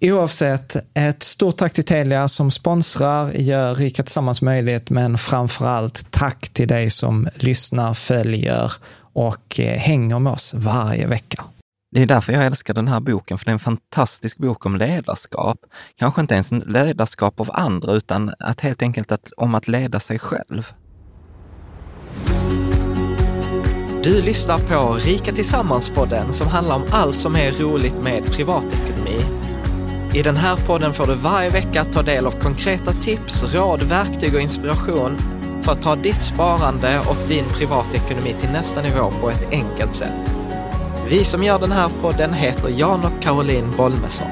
Oavsett, ett stort tack till Telia som sponsrar, gör Rika Tillsammans möjligt, men framför allt tack till dig som lyssnar, följer och eh, hänger med oss varje vecka. Det är därför jag älskar den här boken, för det är en fantastisk bok om ledarskap. Kanske inte ens en ledarskap av andra, utan att helt enkelt att, om att leda sig själv. Du lyssnar på Rika Tillsammans-podden som handlar om allt som är roligt med privatekonomi. I den här podden får du varje vecka ta del av konkreta tips, råd, verktyg och inspiration för att ta ditt sparande och din privatekonomi till nästa nivå på ett enkelt sätt. Vi som gör den här podden heter Jan och Caroline Bolmesson.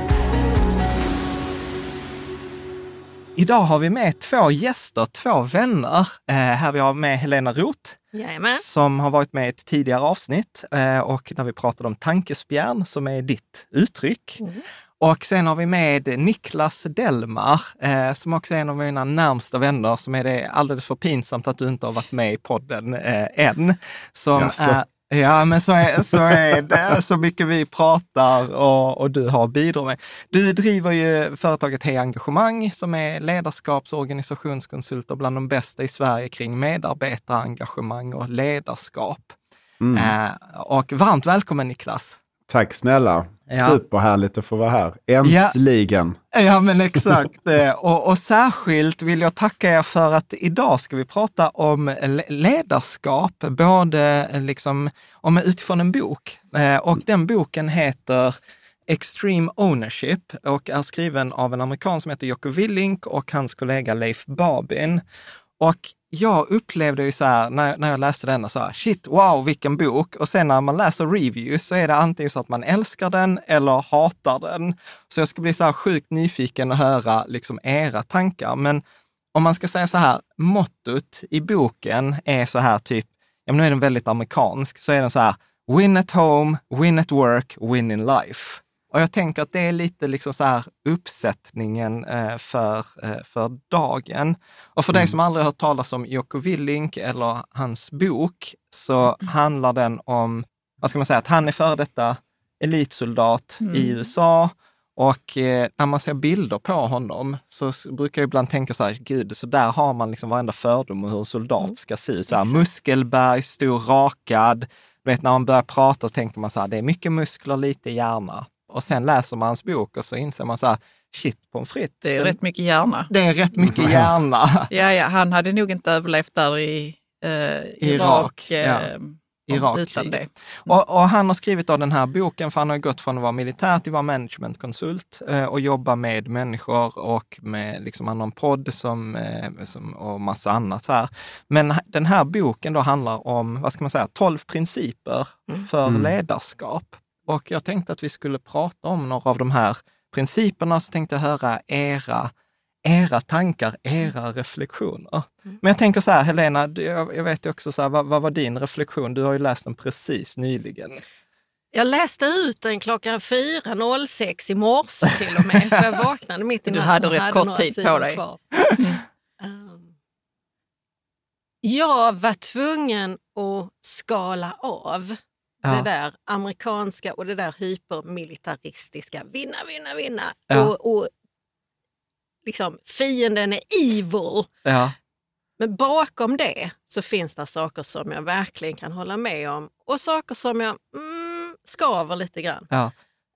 Idag har vi med två gäster, två vänner. Eh, här vi har med Helena Roth Jajamän. som har varit med i ett tidigare avsnitt eh, och när vi pratade om tankespjärn som är ditt uttryck. Mm. Och sen har vi med Niklas Delmar eh, som också är en av mina närmsta vänner som är det alldeles för pinsamt att du inte har varit med i podden eh, än. Som Jaså? är, ja, men så är, så är det. Så mycket vi pratar och, och du har bidragit med. Du driver ju företaget Hej Engagemang som är ledarskaps och organisationskonsulter bland de bästa i Sverige kring medarbetarengagemang och ledarskap. Mm. Eh, och varmt välkommen Niklas! Tack snälla. Ja. Superhärligt att få vara här. Äntligen. Ja, men exakt. Eh, och, och särskilt vill jag tacka er för att idag ska vi prata om le- ledarskap, både eh, liksom, om, utifrån en bok. Eh, Och den boken heter Extreme Ownership och är skriven av en amerikan som heter Jocko Willink och hans kollega Leif Babin. Och jag upplevde ju så här, när, när jag läste den, så här, shit, wow, vilken bok. Och sen när man läser reviews så är det antingen så att man älskar den eller hatar den. Så jag ska bli så här sjukt nyfiken och höra liksom era tankar. Men om man ska säga så här, mottot i boken är så här typ, ja men nu är den väldigt amerikansk, så är den så här, win at home, win at work, win in life. Och jag tänker att det är lite liksom så här uppsättningen eh, för, eh, för dagen. Och för dig som aldrig hört talas om Jocko Willink eller hans bok, så handlar den om, vad ska man säga, att han är före detta elitsoldat i USA Och eh, när man ser bilder på honom så brukar jag ibland tänka så här, gud, så där har man liksom varenda fördom om hur en soldat ska se ut. Så här, muskelberg, stor rakad. Du vet, när man börjar prata så tänker man så här, det är mycket muskler, lite hjärna. Och sen läser man hans bok och så inser man så här, shit pommes frites. Det är den- rätt mycket hjärna. det är rätt mycket hjärna. Ja, ja, han hade nog inte överlevt där i eh, Irak, Irak, ja. eh, Irakkriget. utan det. Och, och han har skrivit då den här boken, för han har gått från att vara militär till att vara managementkonsult eh, och jobba med människor och med, liksom, han har en podd som, eh, som, och massa annat så här. Men den här boken då handlar om, vad ska man säga, 12 principer för Mm. ledarskap. Och jag tänkte att vi skulle prata om några av de här principerna, så tänkte jag höra era era tankar, era reflektioner. Men jag tänker så här, Helena, du- jag, jag vet ju också så här, vad, vad var din reflektion? Du har ju läst den precis nyligen. Jag läste ut den klockan 4.06 i morse till och med, för jag vaknade mitt i Du natten hade och rätt kort några tid på dig. kvar. Um, jag var tvungen att skala av Ja. det där amerikanska och det där hypermilitaristiska. Vinna, vinna, vinna. Ja. Och, och liksom, fienden är evil. Ja, Men bakom det så finns det saker som jag verkligen kan hålla med om och saker som jag mm, skaver lite grann. ja.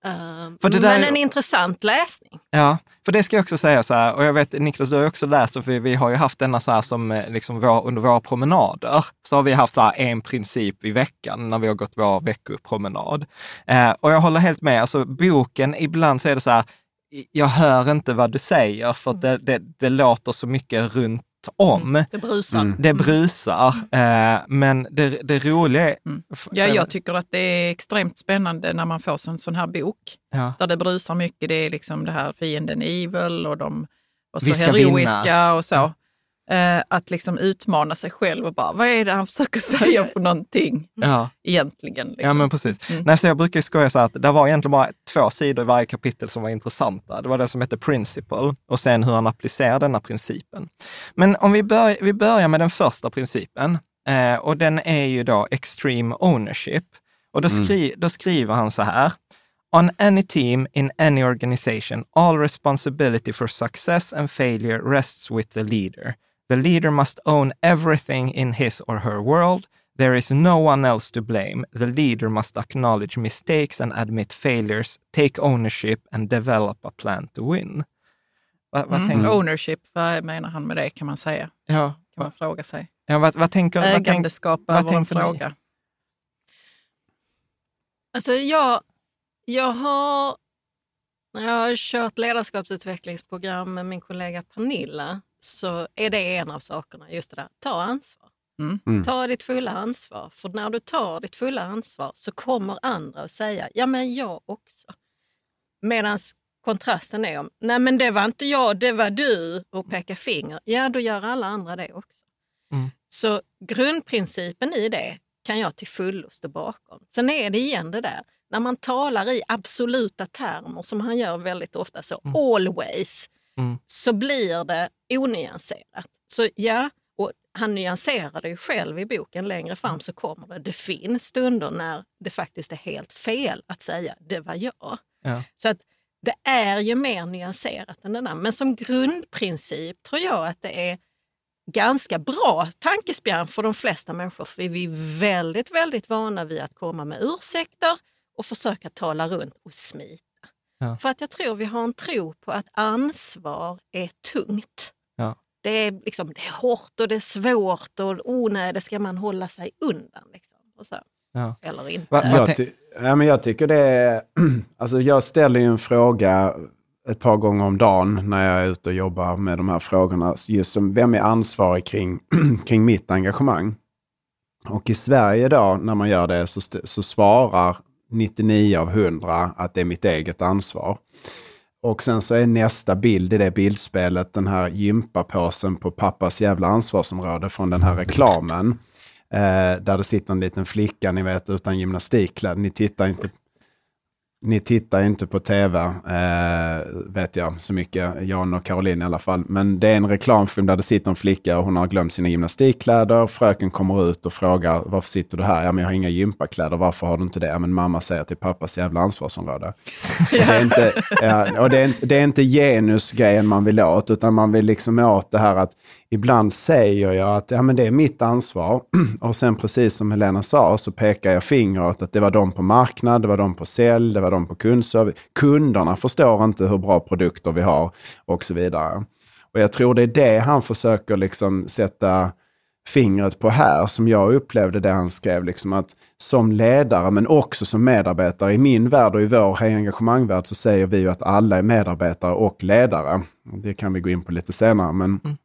Ehm, För det men är- en intressant läsning. Ja, för det ska jag också säga så här, och jag vet Niklas, du har också läst, för vi, vi har ju haft denna så här som eh, liksom vår, under våra promenader, så har vi haft så här en princip i veckan när vi har gått vår veckopromenad. Eh, och jag håller helt med, alltså boken, ibland så är det så här, jag hör inte vad du säger, för att det, det, det låter så mycket runt om. Det brusar. Mm. Det brusar, eh, men det, det roliga är... Mm. Ja, jag tycker att det är extremt spännande när man får en sån här bok ja. där det brusar mycket. Det är liksom det här fienden evil och de och så Vi ska heroiska vinna. och så. Eh, att liksom utmana sig själv och bara, vad är det han försöker säga för någonting ja. egentligen? Liksom. Ja, men precis. Mm. Nej, så jag brukar skoja så att det var egentligen bara två sidor i varje kapitel som var intressanta. Det var det som hette Principle och sen hur han applicerar denna principen. Men om vi, bör, vi börjar med den första principen eh, och den är ju då extreme ownership. Och då, skri, då skriver han så här. On any team in any organization, all responsibility for success and failure rests with the leader. The leader must own everything in his or her world. There is no one else to blame. The leader must acknowledge mistakes and admit failures, take ownership and develop a plan to win. Va, vad, Mm. Ownership, vad menar han med det kan man säga? ja, Kan man fråga sig. ja, vad, vad tänker vad tänk, Ägandeskap vad över en tänker ni? fråga. Alltså jag, jag har, jag har kört ledarskapsutvecklingsprogram med min kollega Pernilla så är det en av sakerna, just det där, ta ansvar. Mm. Mm. Ta ditt fulla ansvar. För när du tar ditt fulla ansvar så kommer andra att säga, ja men jag också. Medan kontrasten är om, nej men det var inte jag, det var du och peka finger. Ja, då gör alla andra det också. Mm. Så grundprincipen i det kan jag till fullo stå bakom. Sen är det igen det där, när man talar i absoluta termer som han gör väldigt ofta så, always, Mm. så blir det onyanserat. Så ja, och han nyanserar det ju själv i boken längre fram så kommer det. Det finns stunder när det faktiskt är helt fel att säga det var jag. Ja. Så att det är ju mer nyanserat än det där. Men som grundprincip tror jag att det är ganska bra tankespjärn för de flesta människor. För vi är väldigt, väldigt vana vid att komma med ursäkter och försöka tala runt och smita. Ja. För att jag tror vi har en tro på att ansvar är tungt. Ja. Det, är liksom, det är hårt och det är svårt och oh, nej, det ska man hålla sig undan. Liksom, och så. Ja. Eller inte. Va- Jag, ty- ja, men jag tycker det är... Alltså jag ställer ju en fråga ett par gånger om dagen när jag är ute och jobbar med de här frågorna. Just som vem är ansvarig kring, kring mitt engagemang? Och i Sverige idag när man gör det så, så svarar 99 av 100 att det är mitt eget ansvar. Och sen så är nästa bild i det bildspelet den här gympapåsen på pappas jävla ansvarsområde från den här reklamen. Eh, där det sitter en liten flicka, ni vet, utan gymnastikkläder. Ni tittar inte ni tittar inte på tv, eh, vet jag så mycket, Jan och Caroline i alla fall. Men det är en reklamfilm där det sitter en flicka och hon har glömt sina gymnastikkläder. Fröken kommer ut och frågar varför sitter du här? Ja, men jag har inga gympakläder. Varför har du inte det? Ja, men mamma säger till pappas jävla ansvarsområde. Det är inte, ja, och det är, det är inte genusgrejen man vill åt, utan man vill liksom åt det här att ibland säger jag att ja, men det är mitt ansvar. Och sen precis som Helena sa så pekar jag finger åt att det var de på marknad, det var de på sälj, det var de på kundservice. Kunderna förstår inte hur bra produkter vi har och så vidare. Och jag tror det är det han försöker liksom sätta fingret på här, som jag upplevde det han skrev, liksom att som ledare men också som medarbetare, i min värld och i vår engagemangvärld så säger vi ju att alla är medarbetare och ledare. Det kan vi gå in på lite senare, men Mm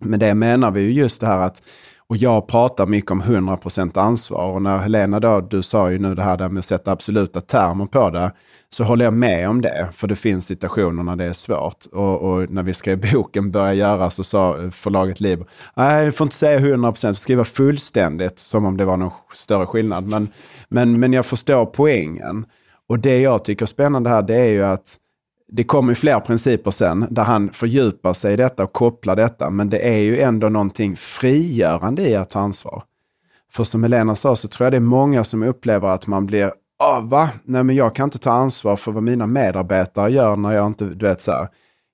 med det menar vi ju just det här att, och jag pratar mycket om 100% ansvar och när Helena då, du sa ju nu det här där med att sätta absoluta termer på det, så håller jag med om det, för det finns situationer när det är svårt. Och, och när vi skrev boken Börja göra så sa förlaget Liber, nej, du får inte säga 100%, skriva fullständigt, som om det var någon större skillnad. Men, men, men jag förstår poängen. Och det jag tycker är spännande här, det är ju att det kommer fler principer sen, där han fördjupar sig i detta och kopplar detta, men det är ju ändå någonting frigörande i att ta ansvar. För som Helena sa så tror jag det är många som upplever att man blir, ah, va? Nej men jag kan inte ta ansvar för vad mina medarbetare gör när jag inte, du vet så här.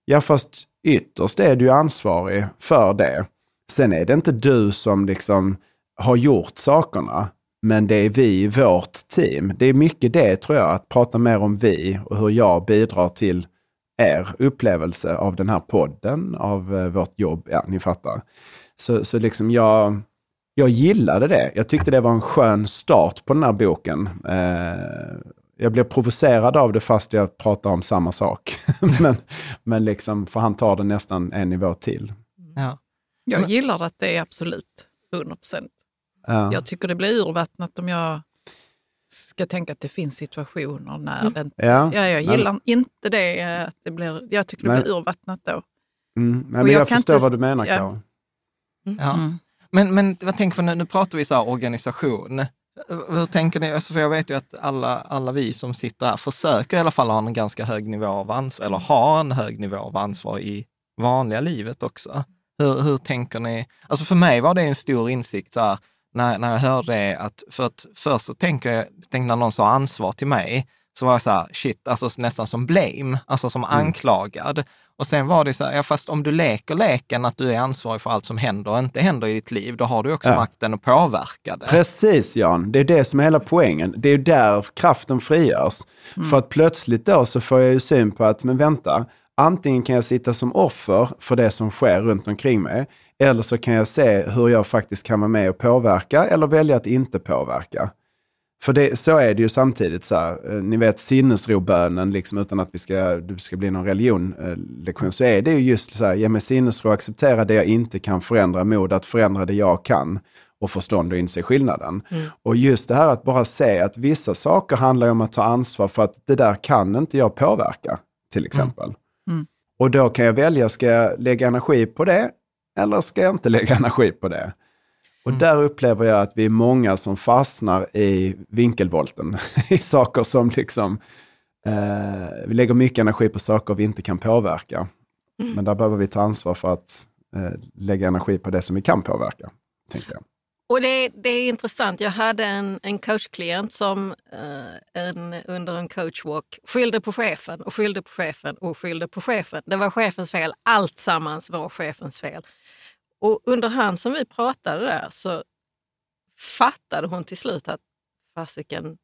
Ja fast ytterst är du ju ansvarig för det. Sen är det inte du som liksom har gjort sakerna, men det är vi i vårt team. Det är mycket det tror jag, att prata mer om vi och hur jag bidrar till er upplevelse av den här podden, av eh, vårt jobb. Ja, ni fattar. Så, så liksom jag, jag gillade det. Jag tyckte det var en skön start på den här boken. Eh, jag blev provocerad av det fast jag pratar om samma sak. men, men liksom, för han tar det nästan en nivå till. Ja. Jag gillar att det är absolut 100 procent. Ja. Jag tycker det blir urvattnat om jag ska tänka att det finns situationer när den... Ja, Ja, jag men- gillar inte det. eh, Att det blir, jag tycker det Nej. blir urvattnat då. Mm. Nej, Och men jag jag, förstår inte- vad du menar, ja. Karo. Ja. Mm. Men, men vad tänker för nu, nu pratar vi så här organisation. Hur tänker ni? Alltså för jag vet ju att alla, alla vi som sitter här försöker i alla fall ha en ganska hög nivå av ansvar, eller ha en hög nivå av ansvar i vanliga livet också. Hur, hur tänker ni? Alltså för mig var det en stor insikt så här, när, när jag hörde det, att, för att först så tänker jag, tänkte när någon sa ansvar till mig, så var jag så här, shit, alltså nästan som blame, alltså som anklagad. Och sen var det så här, ja fast om du leker leken att du är ansvarig för allt som händer och inte händer i ditt liv, då har du också Ja. makten att påverka det. Precis Jan, det är det som är hela poängen. Det är där kraften frigörs. För att plötsligt då så får jag ju syn på att, men vänta, antingen kan jag sitta som offer för det som sker runt omkring mig, eller så kan jag se hur jag faktiskt kan vara med och påverka, eller välja att inte påverka. För det, så är det ju samtidigt så här, eh, ni vet sinnesrobönen, liksom, utan att vi ska, det ska bli någon religionlektion, så är det ju just så här, ge mig sinnesro, acceptera det jag inte kan förändra, mod att förändra det jag kan och förstånd och inse skillnaden. Och just det här att bara se att vissa saker handlar om att ta ansvar för att det där kan inte jag påverka, till exempel. Mm. Och då kan jag välja, ska jag lägga energi på det eller ska jag inte lägga energi på det? Och där upplever jag att vi är många som fastnar i vinkelvolten, i saker som liksom, eh, vi lägger mycket energi på saker vi inte kan påverka. Men där behöver vi ta ansvar för att eh, lägga energi på det som vi kan påverka, tänker jag. Och det, det är intressant. Jag hade en, en coachklient som eh, en, under en coachwalk skyllde på chefen och skyllde på chefen och skyllde på chefen. Det var chefens fel. Allt sammans var chefens fel. Och under hand som vi pratade där så fattade hon till slut att fasiken,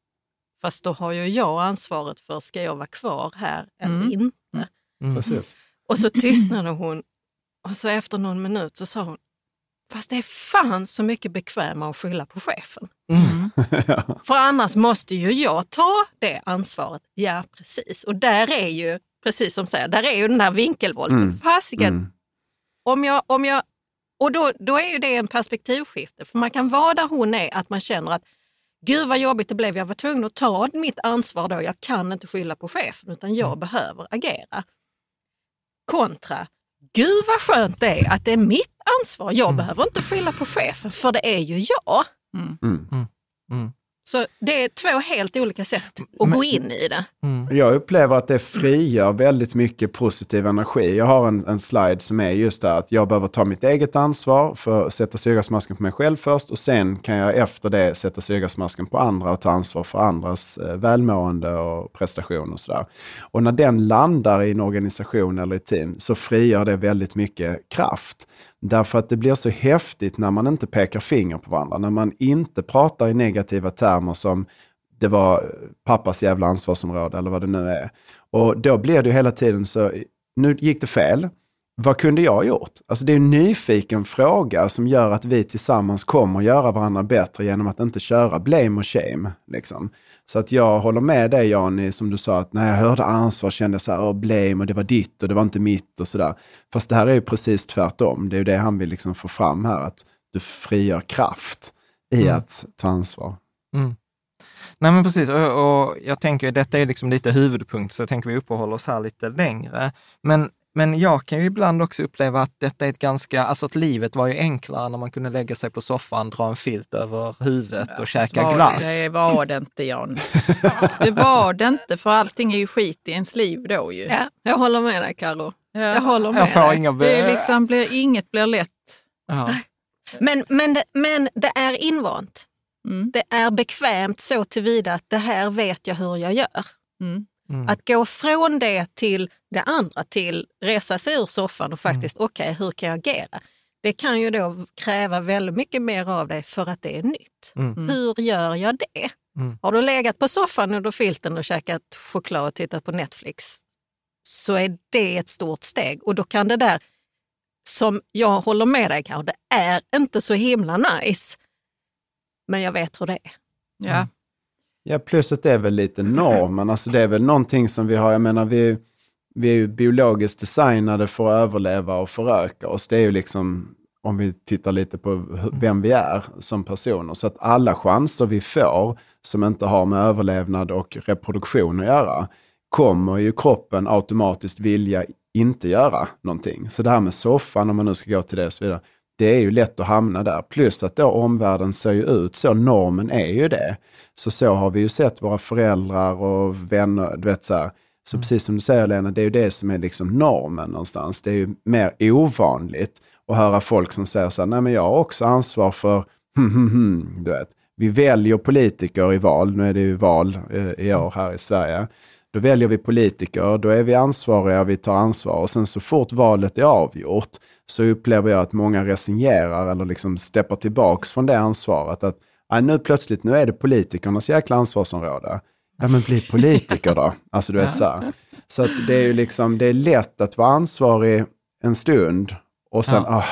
fast då har ju jag ansvaret för ska jag vara kvar här eller Mm. inte. Precis. Och så tystnade hon och så efter någon minut så sa hon, fast det är fan så mycket bekvämare att skylla på chefen. För annars måste ju jag ta det ansvaret. Ja, precis. Och där är ju, precis som säger, där är ju den där vinkelvolten. Mm. Fasiken, Mm. om jag, om jag, och då, då är ju det en perspektivskifte. För man kan vara där hon är, att man känner att gud vad jobbigt det blev, jag var tvungen att ta mitt ansvar då. Jag kan inte skylla på chefen utan jag Mm. behöver agera. Kontra, gud vad skönt det är att det är mitt ansvar. Jag behöver inte skylla på chefen för det är ju jag. Mm. Så det är två helt olika sätt att gå in i det. Jag upplever att det frigör väldigt mycket positiv energi. Jag har en, en slide som är just det att jag behöver ta mitt eget ansvar för att sätta syrgasmasken på mig själv först och sen kan jag efter det sätta syrgasmasken på andra och ta ansvar för andras eh, välmående och prestation och sådär. Och när den landar i en organisation eller ett team så frigör det väldigt mycket kraft. Därför att det blir så häftigt när man inte pekar finger på varandra, när man inte pratar i negativa termer som det var pappas jävla ansvarsområde eller vad det nu är. Och då blir det ju hela tiden så, nu gick det fel. Vad kunde jag ha gjort? Alltså det är en nyfiken fråga som gör att vi tillsammans kommer göra varandra bättre genom att inte köra blame och shame. Liksom. Så att jag håller med dig Jani, som du sa, att när jag hörde ansvar kände jag så här, oh, blame och det var ditt och det var inte mitt och sådär. Fast det här är ju precis tvärtom. Det är ju det han vill liksom få fram här, att du frigör kraft i Mm. att ta ansvar. Mm. Nej men precis, och, och jag tänker detta är liksom lite huvudpunkt, så jag tänker vi uppehåller oss här lite längre. Men, men jag kan ju ibland också uppleva att detta är ett ganska, alltså att livet var ju enklare när man kunde lägga sig på soffan, dra en filt över huvudet och käka Var- glass. Det var det inte Jan. Det var det inte, för allting är ju skit i ens liv då ju. Ja, jag håller med dig Karo. Ja. Jag håller med Jag får dig. inga Det är liksom, blir, inget blir lätt. Ja. Men, men, det, men det är invant. Mm. Det är bekvämt så tillvida att det här vet jag hur jag gör. Mm. Mm. Att gå från det till det andra, till resa sig ur soffan och faktiskt, okej, hur kan jag agera? Det kan ju då kräva väldigt mycket mer av dig för att det är nytt. Mm. Hur gör jag det? Mm. Har du legat på soffan under filten och käkat choklad och tittat på Netflix så är det ett stort steg. Och då kan det där, som jag håller med dig Ja. Plus att det är väl lite normen. Alltså det är väl någonting som vi har, jag menar vi, vi är ju biologiskt designade för att överleva och föröka oss. Det är ju liksom, om vi tittar lite på vem vi är som personer. Så att alla chanser vi får som inte har med överlevnad och reproduktion att göra, kommer ju kroppen automatiskt vilja inte göra någonting. Så det här med soffan, om man nu ska gå till det och så vidare, det är ju lätt att hamna där. Plus att då omvärlden ser ju ut så, normen är ju det. Så så har vi ju sett våra föräldrar och vänner, du vet så här. Så precis som du säger Lena, det är ju det som är liksom normen någonstans. Det är ju mer ovanligt att höra folk som säger så här, nej men jag har också ansvar för, hmm, hmm, hmm, du vet. Vi väljer politiker i val, nu är det ju val eh, i år här i Sverige. Då väljer vi politiker, då är vi ansvariga, vi tar ansvar och sen så fort valet är avgjort så upplever jag att många resignerar eller liksom steppar tillbaks från det ansvaret. Att "Nej, nu plötsligt, nu är det politikernas jäkla ansvarsområde. Ja men bli politiker då. Alltså du vet så här. Så att det är ju liksom, det är lätt att vara ansvarig en stund och sen, Ja. ah,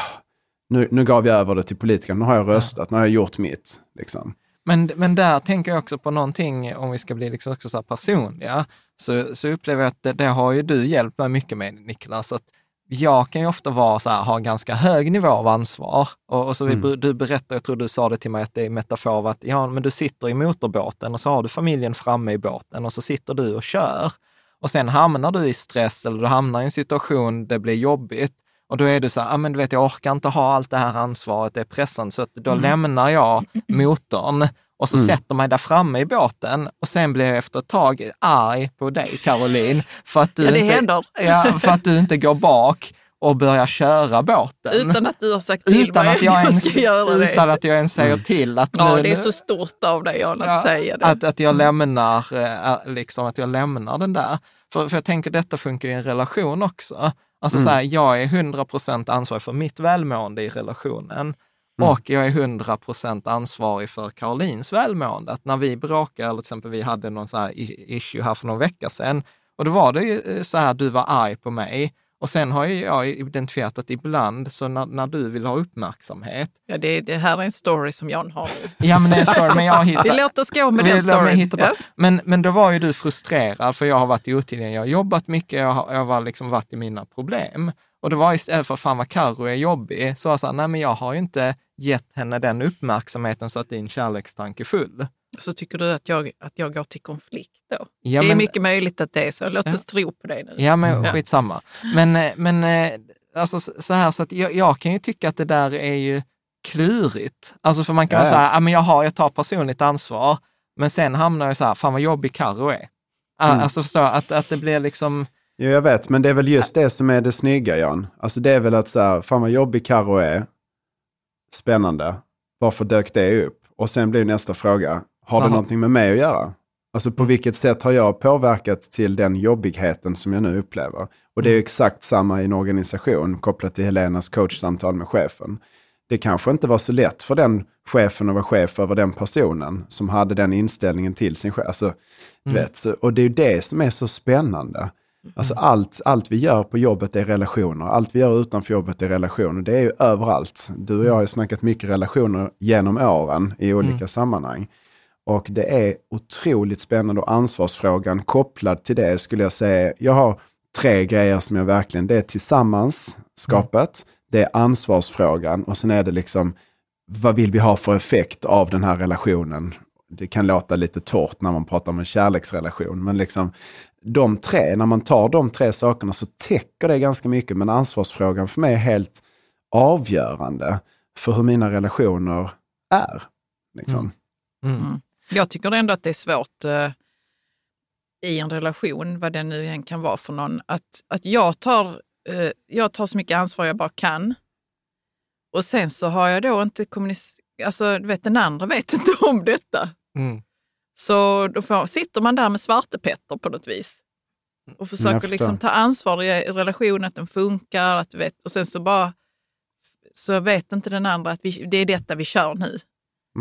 nu, nu gav jag över det till politikerna, nu har jag röstat, nu har jag gjort mitt. Liksom. Men, men där tänker jag också på någonting, om vi ska bli liksom också så personliga, så, så upplever jag att det, det har ju du hjälpt mig mycket med Niklas. Att jag kan ju ofta vara så här, ha ganska hög nivå av ansvar. Och, och så vi, Mm. du berättar, jag tror du sa det till mig, att det är metafor av att ja, men du sitter i motorbåten och så har du familjen framme i båten och så sitter du och kör. Och sen hamnar du i stress eller du hamnar i en situation det blir jobbigt. Och då är du så här, ah, men du vet, jag orkar inte ha allt det här ansvaret, det är pressande, så att då lämnar jag motorn och så Mm. sätter mig där framme i båten och sen blir jag efter ett tag arg på dig, Caroline, för att du, Ja, det inte, ja, för att du inte går bak och börjar köra båten. Utan att du har sagt till utan mig att jag ens, ska göra det. utan att jag ens säger till att Ja, nu, det är så stort av dig Jan att Ja, säga det. Att, att jag lämnar, eh, liksom att jag lämnar den där. För, för jag tänker detta funkar i en relation också. Alltså Mm. så här, jag är 100% ansvarig för mitt välmående i relationen. Mm. Och jag är 100% ansvarig för Karolins välmående. Att när vi bråkar, eller till exempel vi hade någon så här i- issue här för någon vecka sedan, och då var det ju eh, så här, du var arg på mig. Och sen har ju jag identifierat att ibland, så när, när du vill ha uppmärksamhet, Ja, det, det här är en story som Jan har ja men det är sorry, men jag har hittat... Vi låter oss gå med den storyn. Ja. Men, men då var ju du frustrerad, för jag har varit otillgänglig. Jag har jobbat mycket, jag har, jag har liksom varit i mina problem. Och det var istället för fan vad Carro är jobbig, så var jag så här, nej men jag har ju inte gett henne den uppmärksamheten så att din kärlekstanke är full. Så tycker du att jag, att jag går till konflikt då? Ja, det är men- mycket möjligt att det är så. Låt Ja. oss tro på det nu. Ja, men Ja. skitsamma. Men, eh, men eh, alltså så här, så att jag, jag kan ju tycka att det där är ju klurigt. Alltså för man kan Ja, vara ja. ja, men jag, har, jag tar personligt ansvar, Men sen hamnar jag så här, fan vad jobbig Carro är. Ah, Mm. Alltså förstår jag, att, att det blir liksom, Jo, jag vet, men det är väl just det som är det snygga, Jan. Alltså det är väl att så här, fan vad jobbig Karo är. Spännande. Varför dök det upp? Och sen blir nästa fråga, har det Aha. någonting med mig att göra? Alltså på vilket sätt har jag påverkat till den jobbigheten som jag nu upplever? Och det är ju exakt samma i en organisation kopplat till Helenas coachsamtal med chefen. Det kanske inte var så lätt för den chefen att vara chef över den personen som hade den inställningen till sin chef. Alltså, Mm. vet, och det är ju det som är så spännande. Alltså allt, allt vi gör på jobbet är relationer. Allt vi gör utanför jobbet är relationer. Det är ju överallt. Du och jag har ju snackat mycket relationer genom åren i olika Mm. sammanhang. Och det är otroligt spännande och ansvarsfrågan kopplad till det skulle jag säga. Jag har tre grejer som jag verkligen, det är tillsammanskapet, det är ansvarsfrågan och sen är det liksom vad vill vi ha för effekt av den här relationen? Det kan låta lite torrt när man pratar om en kärleksrelation, men liksom de tre, när man tar de tre sakerna så täcker det ganska mycket, men ansvarsfrågan för mig är helt avgörande för hur mina relationer är. Liksom. mm. Mm. Jag tycker ändå att det är svårt eh, i en relation, vad det nu än kan vara för någon, att, att jag, tar, eh, jag tar så mycket ansvar jag bara kan. Och sen så har jag då inte kommunicerat, alltså du vet den andra vet inte om detta. Mm. Så då får, sitter man där med svartepetter på något vis. Och Jag försöker liksom ta ansvar i relationen, att den funkar. Att vet, och sen så bara så vet inte den andra att vi, det är detta vi kör nu.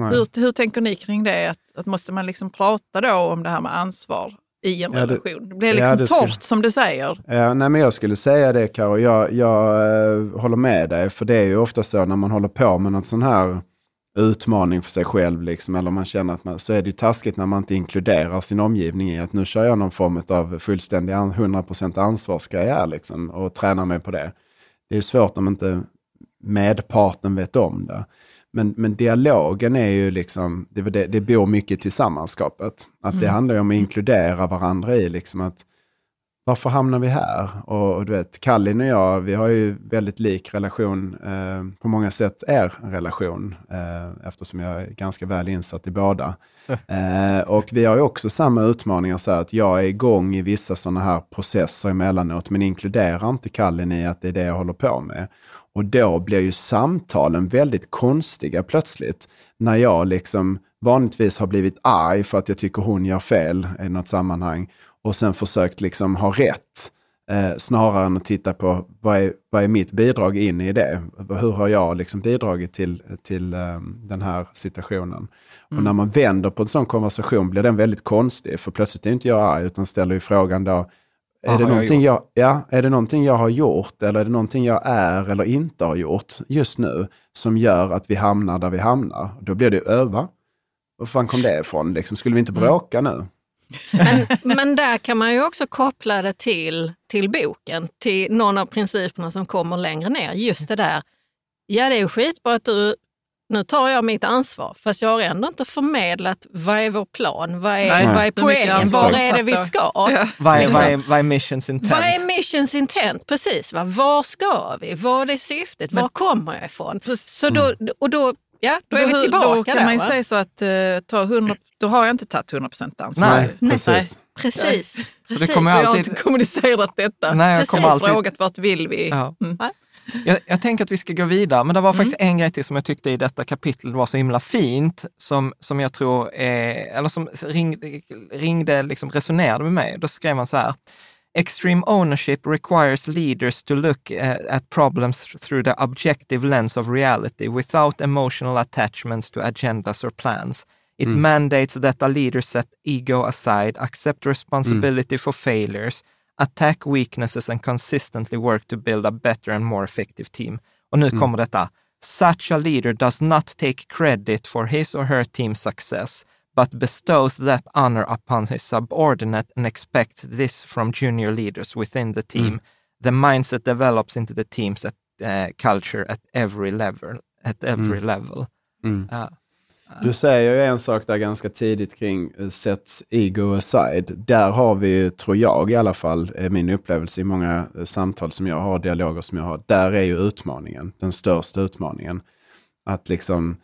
Hur, hur tänker ni kring det? Att, att måste man liksom prata då om det här med ansvar i en Ja, det- relation? Det blir ja, liksom det skulle- torrt som du säger. Ja, nej, men jag skulle säga det Karo. Jag, jag eh, håller med dig, för det är ju ofta så när man håller på med något sån här utmaning för sig själv, liksom, eller man känner att man, så är det ju taskigt när man inte inkluderar sin omgivning i att nu kör jag någon form av fullständig an- 100% ansvarsgrej liksom, och tränar mig på det. Det är ju svårt om inte medparten vet om det. Men, men dialogen är ju liksom, det, det, det bor mycket i tillsammanskapet. Att det Mm. handlar ju om att inkludera varandra i liksom att varför hamnar vi här? Och, och du vet, Kallin och jag, vi har ju väldigt lik relation, eh, på många sätt är relation, eh, eftersom jag är ganska väl insatt i båda. Eh, och vi har ju också samma utmaningar, så att jag är igång i vissa sådana här processer emellanåt, men inkluderar inte Kallin i att det är det jag håller på med. Och då blir ju samtalen väldigt konstiga plötsligt. När jag liksom vanligtvis har blivit arg för att jag tycker hon gör fel i något sammanhang och sen försökt liksom ha rätt. Eh, snarare än att titta på vad är, vad är mitt bidrag in i det? Hur har jag liksom bidragit till, till eh, den här situationen? Och när man vänder på en sån konversation blir den väldigt konstig, för plötsligt är inte jag arg, utan ställer ju frågan då, är det, jag någonting gjort? jag, ja, är det någonting jag har gjort eller är det någonting jag är eller inte har gjort just nu som gör att vi hamnar där vi hamnar? Då blir det öva. Var fan kom det ifrån? Liksom, skulle vi inte bråka nu? Men, men där kan man ju också koppla det till, till boken, till någon av principerna som kommer längre ner. Just det där, ja det är ju skitbra att du, nu tar jag mitt ansvar, fast jag har ändå inte förmedlat vad är vår plan, vad är, Nej. vad är poängen, var är det vi ska? Ja. Vad är, Liksom. vad, är, vad är missions intent? Vad är missions intent? Precis, va? var ska vi? Vad är syftet? Var kommer jag ifrån? Så då, och då, ja, då är vi hur- tillbaka Då kan där. man ju va? säga så att eh, ta 100, då har jag inte tagit 100 ansvar. Nej, Nej. precis. Precis. Så precis. det kommer Jag har alltid... inte kommunicerat detta. Nej, jag Precis. kommer alltid... Frågat vart vill vi? Ja. Mm. Jag, jag tänker att vi ska gå vidare, men det var faktiskt en grej till som jag tyckte i detta kapitel var så himla fint, som, som jag tror, är, eller som ringde, ringde liksom resonerade med mig. Då skrev han så här, Extreme ownership requires leaders to look uh, at problems through the objective lens of reality without emotional attachments to agendas or plans. It mm. mandates that a leader set ego aside, accept responsibility mm. for failures, attack weaknesses and consistently work to build a better and more effective team. Och nu mm. kommer detta. Such a leader does not take credit for his or her team's success, but bestows that honor upon his subordinate and expects this from junior leaders within the team. The mindset develops into the team's at, uh, culture at every level. At every level. Mm. Ja. Du säger ju en sak där ganska tidigt kring eh, set ego aside. Där har vi, ju, tror jag i alla fall, min upplevelse i många eh, samtal som jag har, dialoger som jag har. Där är ju utmaningen, den största utmaningen. Att liksom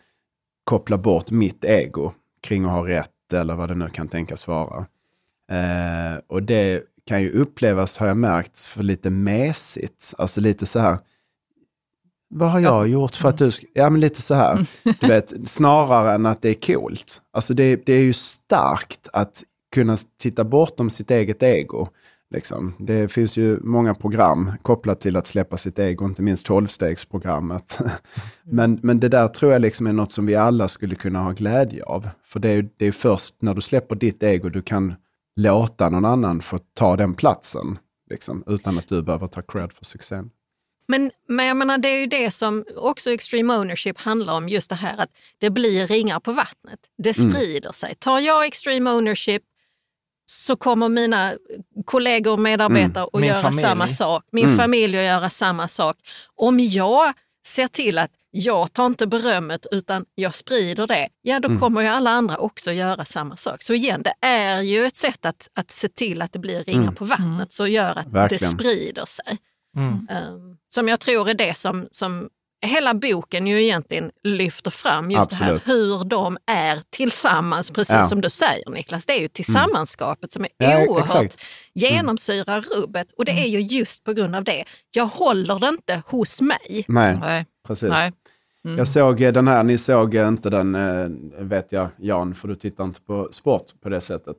koppla bort mitt ego kring att ha rätt eller vad det nu kan tänkas vara. Eh, och det kan ju upplevas, har jag märkt, för lite mesigt. Alltså lite så här, vad har jag gjort för att du ska... Ja, men lite så här. Du vet, snarare än att det är coolt. Alltså det, det är ju starkt att kunna titta bortom sitt eget ego. Liksom. Det finns ju många program kopplat till att släppa sitt ego, inte minst tolvstegsprogrammet. men, men det där tror jag liksom är något som vi alla skulle kunna ha glädje av. För det är, det är först när du släpper ditt ego du kan låta någon annan få ta den platsen. Liksom, utan att du behöver ta cred för succén. Men, men jag menar, det är ju det som också extreme ownership handlar om, just det här att det blir ringar på vattnet. Det Mm. sprider sig. Tar jag extreme ownership så kommer mina kollegor och medarbetare att Min göra familj. samma sak. Min Mm. familj att göra samma sak. Om jag ser till att jag tar inte berömmet utan jag sprider det, ja då Mm. kommer ju alla andra också göra samma sak. Så igen, det är ju ett sätt att, att se till att det blir ringar Mm. på vattnet som gör att Verkligen. det sprider sig. Mm. Um, som jag tror är det som, som hela boken ju egentligen lyfter fram. Just Absolut. det här hur de är tillsammans, precis Ja. som du säger Niklas. Det är ju tillsammanskapet som är Ja, oerhört exakt. genomsyrar rubbet och det är ju just på grund av det. Jag håller det inte hos mig. Nej, Nej. precis. Nej. Jag såg eh, den här, ni såg eh, inte den, eh, vet jag Jan, för du tittar inte på sport på det sättet.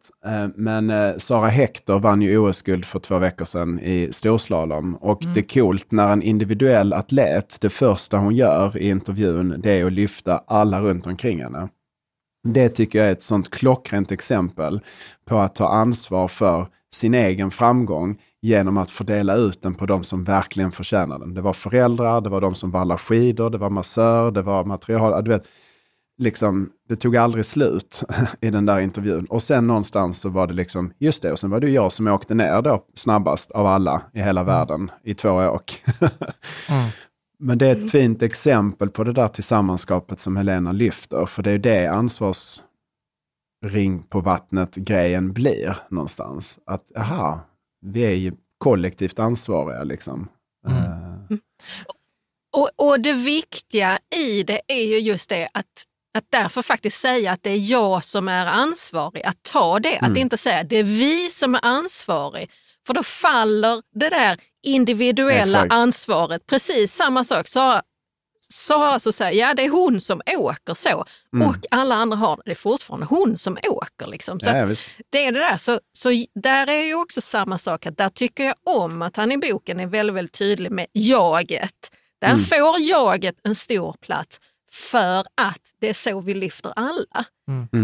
Men Sara Hector vann ju OS-guld för två veckor sedan i storslalom. Och det är coolt när en individuell atlet, det första hon gör i intervjun, det är att lyfta alla runt omkring henne. Det tycker jag är ett sånt klockrent exempel på att ta ansvar för sin egen framgång genom att fördela ut den på de som verkligen förtjänar den. Det var föräldrar, det var de som vallar skidor, det var massör, det var material. Du vet, liksom, det tog aldrig slut i den där intervjun. Och sen någonstans så var det liksom, just det, och sen var det jag som åkte ner då snabbast av alla i hela världen i två åk. Men det är ett fint exempel på det där tillsammanskapet som Helena lyfter, för det är det ansvarsring på vattnet-grejen blir någonstans. Att, aha, vi är ju kollektivt ansvariga liksom. Eh, Och, och det viktiga i det är ju just det att, att därför faktiskt säga att det är jag som är ansvarig. Att ta det, att inte säga det är vi som är ansvarig. För då faller det där individuella Exakt. ansvaret. Precis samma sak. Sara, Sara så säger ja det är hon som åker så. Och alla andra har det. Är fortfarande hon som åker. Liksom. Så ja, det är det där. Så, så där är ju också samma sak. Att där tycker jag om att han i boken är väldigt, väldigt tydlig med jaget. Där Mm. får jaget en stor plats för att det är så vi lyfter alla.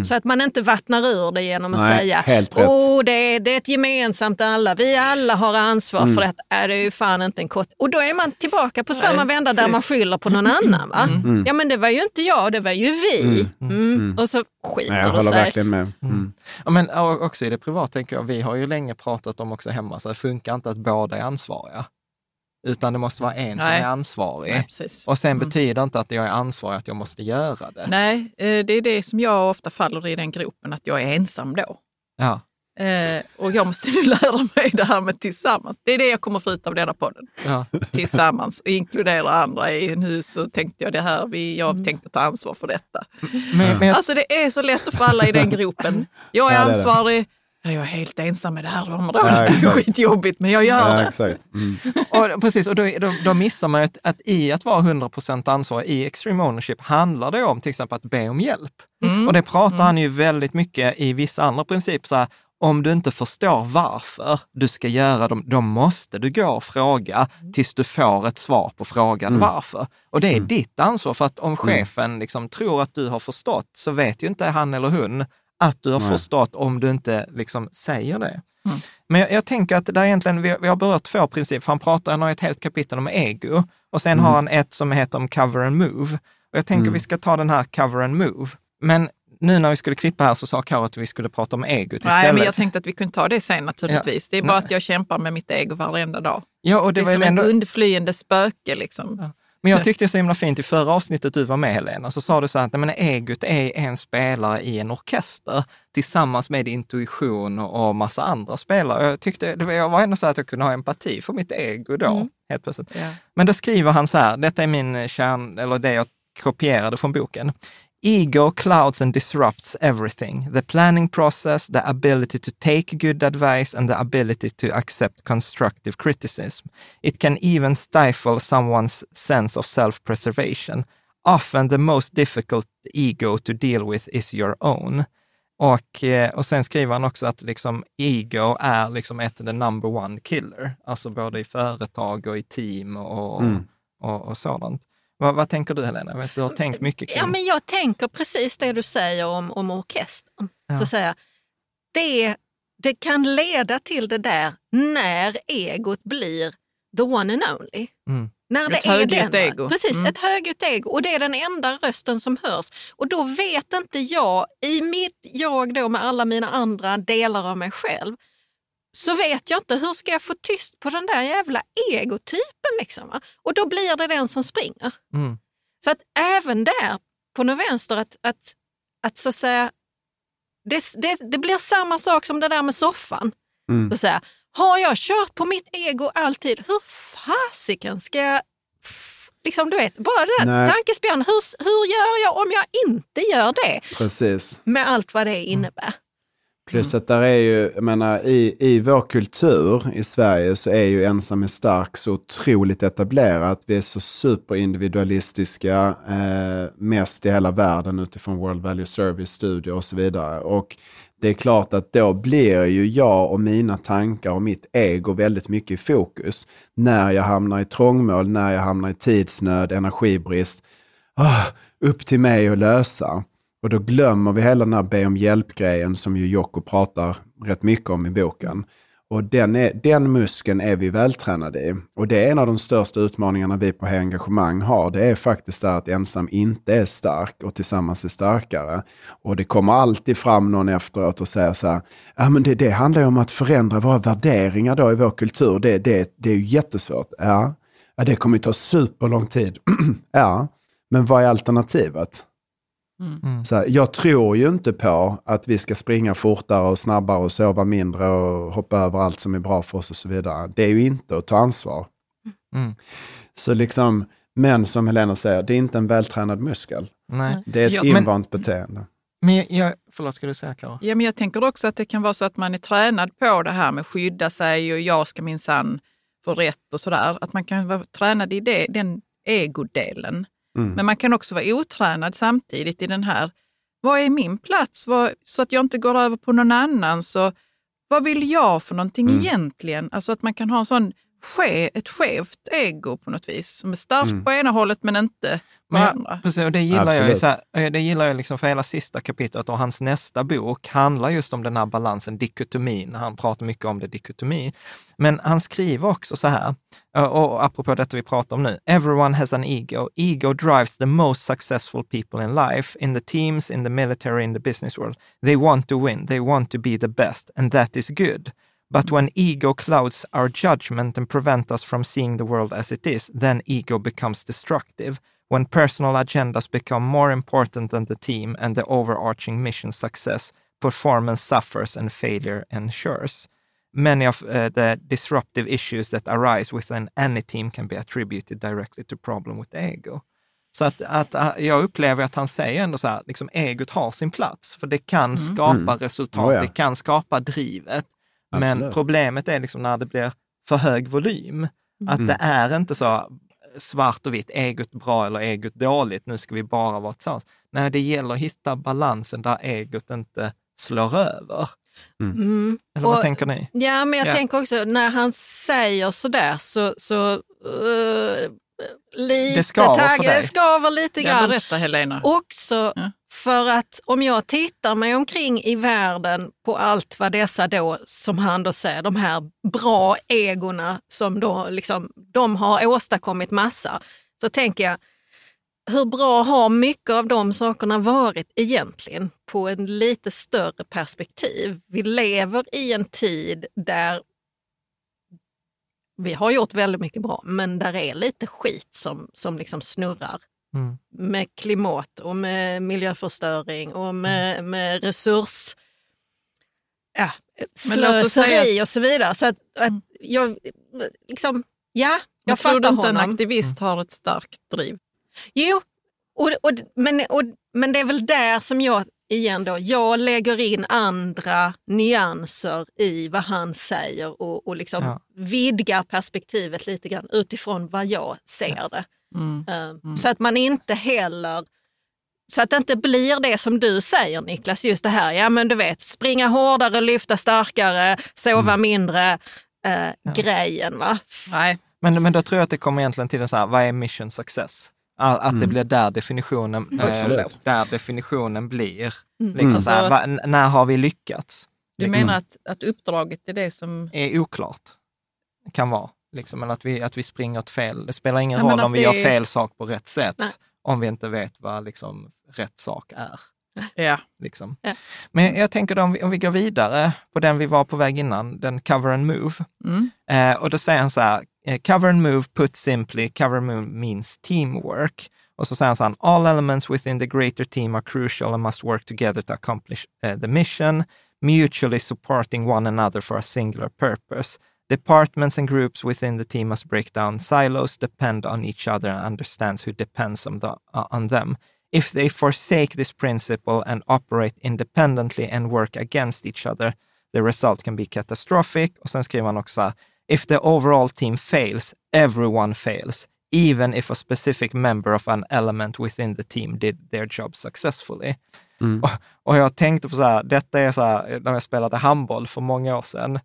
Så att man inte vattnar ur det genom att Mm. Nej, säga. Åh, det, är, det är ett gemensamt alla, vi alla har ansvar Mm. för detta. Är det är ju fan inte en kott. Och då är man tillbaka på samma vända där man skyller på någon annan. Va? Mm. Ja men det var ju inte jag, det var ju vi. Mm. Och så skiter Nej, jag det sig. verkligen med. Mm. Ja, men också i det privata tänker jag, vi har ju länge pratat om också hemma, så det funkar inte att båda är ansvariga. Utan det måste vara en som Nej. är ansvarig. Nej. Och sen Mm. betyder inte att jag är ansvarig att jag måste göra det. Nej, eh, det är det som jag ofta faller i den gropen, att jag är ensam då. Ja. Eh, och jag måste nu lära mig det här med tillsammans. Det är det jag kommer få ut av denna podden. Ja. Tillsammans och inkludera andra i. Nu så tänkte jag det här, vi, jag tänkte ta ansvar för detta. Men, men Alltså det är så lätt att falla i den gropen. Jag är Ja, det är det. ansvarig, jag är helt ensam med det här området. Ja, det är skitjobbigt men jag gör Ja, det. exakt. Mm. och, precis, och då, då, då missar man ju att, att i att vara 100% ansvarig i extreme ownership handlar det om till exempel att be om hjälp. Mm. Och det pratar han ju väldigt mycket i vissa andra principer. Så här, om du inte förstår varför du ska göra dem, då måste du gå och fråga tills du får ett svar på frågan varför. Och det är ditt ansvar, för att om chefen liksom tror att du har förstått, så vet ju inte han eller hon att du har Nej. förstått om du inte liksom säger det. Men jag, jag tänker att där egentligen, vi, vi har berört två principer, han pratar, han har ett helt kapitel om ego och sen har han ett som heter om cover and move. Och jag tänker vi ska ta den här cover and move. Men nu när vi skulle klippa här så sa Karo att vi skulle prata om egot istället. Nej, men jag tänkte att vi kunde ta det sen naturligtvis. Det är bara Nej. att jag kämpar med mitt ego varenda dag. ja, och Det det är var som ändå, ett undflyende spöke liksom. Men jag tyckte det var så himla fint i förra avsnittet du var med Helena, så sa du så att nej, men egot är en spelare i en orkester tillsammans med intuition och, massa andra spelare. Jag, tyckte, det var, jag var ändå så att jag kunde ha empati för mitt ego då, helt plötsligt. Ja. Men då skriver han så här, detta är min kärn, eller det jag kopierade från boken. Ego clouds and disrupts everything the planning process, the ability to take good advice, and the ability to accept constructive criticism. It can even stifle someone's sense of self preservation. Often the most difficult ego to deal with is your own. Och, eh, och sen skriver han också att liksom ego är liksom ett the number one killer, alltså både i företag och i team och, Mm. och, och sådant. Vad, vad tänker du Helena? Du har tänkt mycket kring Ja, men jag tänker precis det du säger om, om orkestern. Ja. Så att säga, det, det kan leda till det där när egot blir the one and only. Mm. När det Ett är högljutt ego. Precis, Mm. ett högljutt ego. Och det är den enda rösten som hörs. Och då vet inte jag, i mitt jag då med alla mina andra delar av mig själv, så vet jag inte hur ska jag få tyst på den där jävla egotypen. Liksom, va? Och då blir det den som springer. Mm. Så att även där på något vänster, att, att, att så att säga, det, det, det blir samma sak som det där med soffan. Mm. Så att säga, har jag kört på mitt ego alltid, hur fasiken ska jag... Liksom, du vet, bara den tankespjärnan, hur, hur gör jag om jag inte gör det? Precis. Med allt vad det innebär. Plus att där är ju, jag menar, i, i vår kultur i Sverige så är ju ensam är stark så otroligt etablerat. Vi är så superindividualistiska, eh, mest i hela världen utifrån World Value Service studier och så vidare. Och det är klart att då blir ju jag och mina tankar och mitt ego väldigt mycket i fokus. När jag hamnar i trångmål, när jag hamnar i tidsnöd, energibrist. Oh, upp till mig att lösa. Och då glömmer vi hela den här be om hjälp-grejen som ju Jocko pratar rätt mycket om i boken. Och den, är, den muskeln är vi vältränade i. Och det är en av de största utmaningarna vi på Hej Engagemang har. Det är faktiskt det att ensam inte är stark och tillsammans är starkare. Och det kommer alltid fram någon efteråt och säger så här, ja men det, det handlar ju om att förändra våra värderingar då i vår kultur. Det, det, det är ju jättesvårt. Ja, ja det kommer ju ta superlång tid. ja, men vad är alternativet? Så här, jag tror ju inte på att vi ska springa fortare och snabbare och sova mindre och hoppa över allt som är bra för oss och så vidare. Det är ju inte att ta ansvar. Mm. Så liksom, men som Helena säger, det är inte en vältränad muskel. Nej. Det är ett Ja, men- invant beteende. Men jag, förlåt, ska du säga Karo? Ja, men jag tänker också att det kan vara så att man är tränad på det här med skydda sig och jag ska minsann få rätt och sådär. Att man kan vara tränad i det, den egodelen. Mm. Men man kan också vara otränad samtidigt i den här, vad är min plats? Vad, så att jag inte går över på någon annan. Så vad vill jag för någonting Mm. egentligen? Alltså att man kan ha en sån ske, ett skevt ego på något vis. Som är starkt Mm. på ena hållet men inte på Men, andra. precis, och det gillar jag. Absolut. Så här, eh, det gillar jag liksom för hela sista kapitlet och hans nästa bok handlar just om den här balansen, dikotomin. Han pratar mycket om det, dikotomi. Men han skriver också så här, eh, och apropå detta vi pratar om nu. Everyone has an ego. Ego drives the most successful people in life, in the teams, in the military, in the business world. They want to win. They want to be the best and that is good. But when ego clouds our judgment and prevent us from seeing the world as it is, then ego becomes destructive. When personal agendas become more important than the team and the overarching mission success, performance suffers and failure ensures. Many of uh, the disruptive issues that arise within any team can be attributed directly to problem with ego. Så att, att, att jag upplever att han säger ändå så här, liksom egot har sin plats, för det kan skapa Mm. resultat, Oh ja. det kan skapa drivet. Men Absolut. problemet är liksom när det blir för hög volym. Att Mm. det är inte så svart och vitt, egot bra eller egot dåligt, nu ska vi bara vara tillsammans. Nej, det gäller att hitta balansen där egot inte slår över. Mm. Eller vad Och- tänker ni? Ja, men jag Ja. tänker också när han säger sådär så, så uh, lite Det skaver tagg-. Det skaver lite Ja, grann. berätta Helena. Också Ja för att om jag tittar mig omkring i världen på allt vad dessa då, som han då säger, de här bra egorna som då liksom, de har åstadkommit massa, så tänker jag, hur bra har mycket av de sakerna varit egentligen på en lite större perspektiv? Vi lever i en tid där vi har gjort väldigt mycket bra, men där är lite skit som, som liksom snurrar Mm. med klimat och med miljöförstöring och med, med resurs... Ja, slöseri och så vidare. Så att, att jag, liksom, ja, jag Jag tror du fattar inte en honom. aktivist har ett starkt driv? Jo, Och, och, men, och, men det är väl där som jag igen då, jag lägger in andra nyanser i vad han säger och, och liksom Ja. vidgar perspektivet lite grann utifrån vad jag ser det. Mm. Eh, Så att man inte heller så att det inte blir det som du säger Niklas, just det här, ja men du vet, springa hårdare, lyfta starkare, sova mindre, eh, grejen va. Nej, Men, men då tror jag att det kommer egentligen till en så här, vad är mission success? Att, att det blir där definitionen, eh, där definitionen blir. Mm. Liksom så här, va, när har vi lyckats? du Liksom. menar att, att uppdraget är det som... är oklart. Kan vara. Liksom, eller att vi, att vi springer åt fel. Det spelar ingen Ja, roll om vi gör är- fel sak på rätt sätt, Nej. om vi inte vet vad liksom, rätt sak är. Ja. Liksom. Ja. Men jag tänker om vi, om vi går vidare på den vi var på väg innan, den cover and move. Mm. Eh, och då säger han så här, eh, cover and move, put simply, cover and move means teamwork. Och så säger han så här, all elements within the greater team are crucial and must work together to accomplish eh, the mission, mutually supporting one another for a singular purpose. Departments and groups within the team must break down silos, depend on each other, and understands who depends on, the, uh, on them. If they forsake this principle and operate independently and work against each other, the result can be catastrophic. Och sen skriver han också, if the overall team fails, everyone fails, even if a specific member of an element within the team did their job successfully. Och, och jag tänkte på så här, detta är så här, när jag spelade handboll för många år sedan,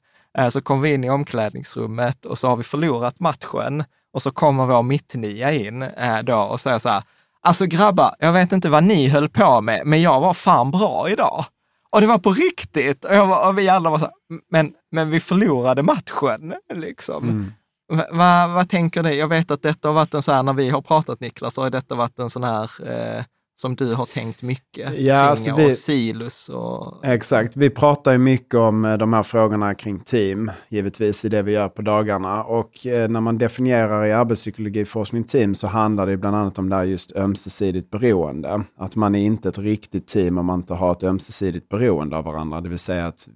så kom vi in i omklädningsrummet och så har vi förlorat matchen och så kommer vår mittnia in eh, då och säger så här, alltså grabbar, jag vet inte vad ni höll på med, men jag var fan bra idag. Och det var på riktigt. Och, var, och vi alla var så här, men, men vi förlorade matchen. Liksom. Va, va, vad tänker du? Jag vet att detta har varit en så här, när vi har pratat Niklas, så har detta varit en sån här eh, som du har tänkt mycket Ja, kring alltså vi- och silus och... Exakt, vi pratar ju mycket om eh, de här frågorna kring team, givetvis i det vi gör på dagarna. Och eh, när man definierar i arbetspsykologiforskning team så handlar det bland annat om det här just ömsesidigt beroende. Att man är inte ett riktigt team om man inte har ett ömsesidigt beroende av varandra. Det vill säga att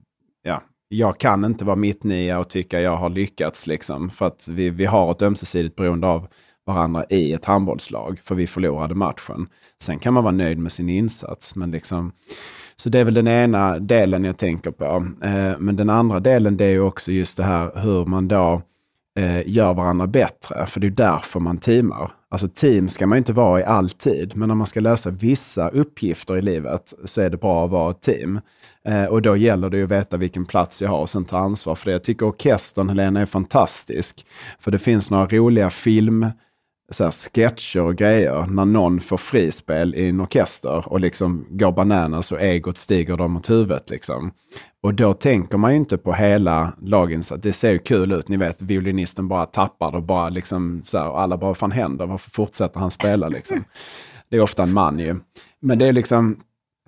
ja, jag kan inte vara mittnia och tycka jag har lyckats liksom. För att vi, vi har ett ömsesidigt beroende av varandra i ett handbollslag, för vi förlorade matchen. Sen kan man vara nöjd med sin insats, men liksom så det är väl den ena delen jag tänker på. Eh, men den andra delen det är ju också just det här hur man då eh, gör varandra bättre. För det är därför man teamar. Alltså team ska man ju inte vara i alltid, men om man ska lösa vissa uppgifter i livet så är det bra att vara ett team. Eh, och då gäller det ju att veta vilken plats jag har och sen ta ansvar för det. Jag tycker orkestern, Helena, är fantastisk. För det finns några roliga film så här sketcher och grejer när någon får frispel i en orkester och liksom går bananas och egot stiger dem mot huvudet. Liksom. Och då tänker man ju inte på hela laginsats. Det ser ju kul ut, ni vet, violinisten bara tappar och bara liksom så här, och alla bara, vad fan händer? Varför fortsätter han spela liksom? Det är ofta en man ju. Men det är liksom,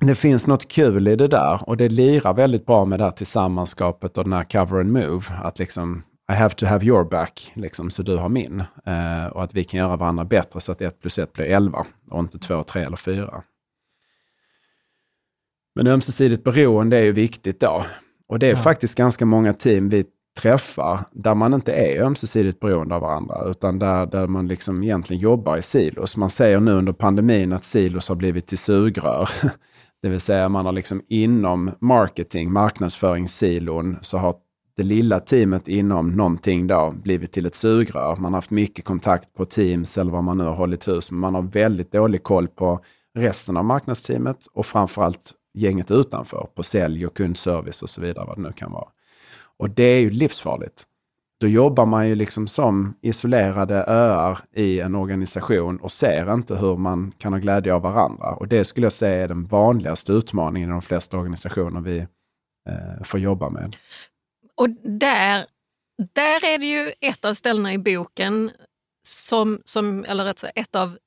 det finns något kul i det där och det lirar väldigt bra med det här tillsammanskapet och den här cover and move. Att liksom, I have to have your back, liksom, så du har min. Eh, och att vi kan göra varandra bättre så att 1 plus 1 blir 11 och inte 2, 3 eller 4. Men ömsesidigt beroende är ju viktigt då. Och det är faktiskt ganska många team vi träffar där man inte är ömsesidigt beroende av varandra, utan där, där man liksom egentligen jobbar i silos. Man säger nu under pandemin att silos har blivit till sugrör. Det vill säga man har liksom inom marketing, marknadsföringssilon, så har det lilla teamet inom någonting då blivit till ett sugrör. Man har haft mycket kontakt på Teams eller vad man nu har hållit hus, men man har väldigt dålig koll på resten av marknadsteamet och framförallt gänget utanför på sälj och kundservice och så vidare, vad det nu kan vara. Och det är ju livsfarligt. Då jobbar man ju liksom som isolerade öar i en organisation och ser inte hur man kan ha glädje av varandra. Och det skulle jag säga är den vanligaste utmaningen i de flesta organisationer vi eh, får jobba med. Och där, där är det ju ett av ställena i boken, som, som, eller rätt sagt, ett av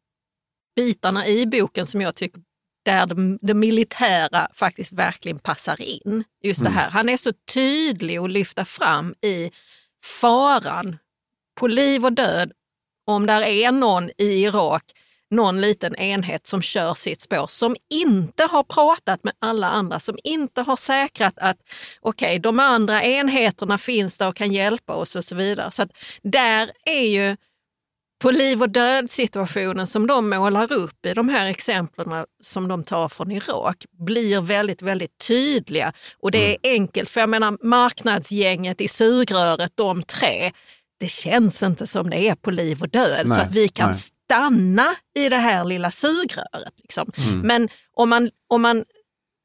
bitarna i boken som jag tycker där det, det militära faktiskt verkligen passar in. Just det här, han är så tydlig att lyfta fram i faran på liv och död om där är någon i Irak, någon liten enhet som kör sitt spår, som inte har pratat med alla andra, som inte har säkrat att okej, okay, de andra enheterna finns där och kan hjälpa oss och så vidare. Så att där är ju på liv och död situationen som de målar upp i de här exemplen som de tar från Irak blir väldigt, väldigt tydliga. Och det är Mm. enkelt, för jag menar marknadsgänget i sugröret, de tre, det känns inte som det är på liv och död så Nej, att vi kan nej. Stanna i det här lilla sugröret. Liksom. Mm. Men om man, om man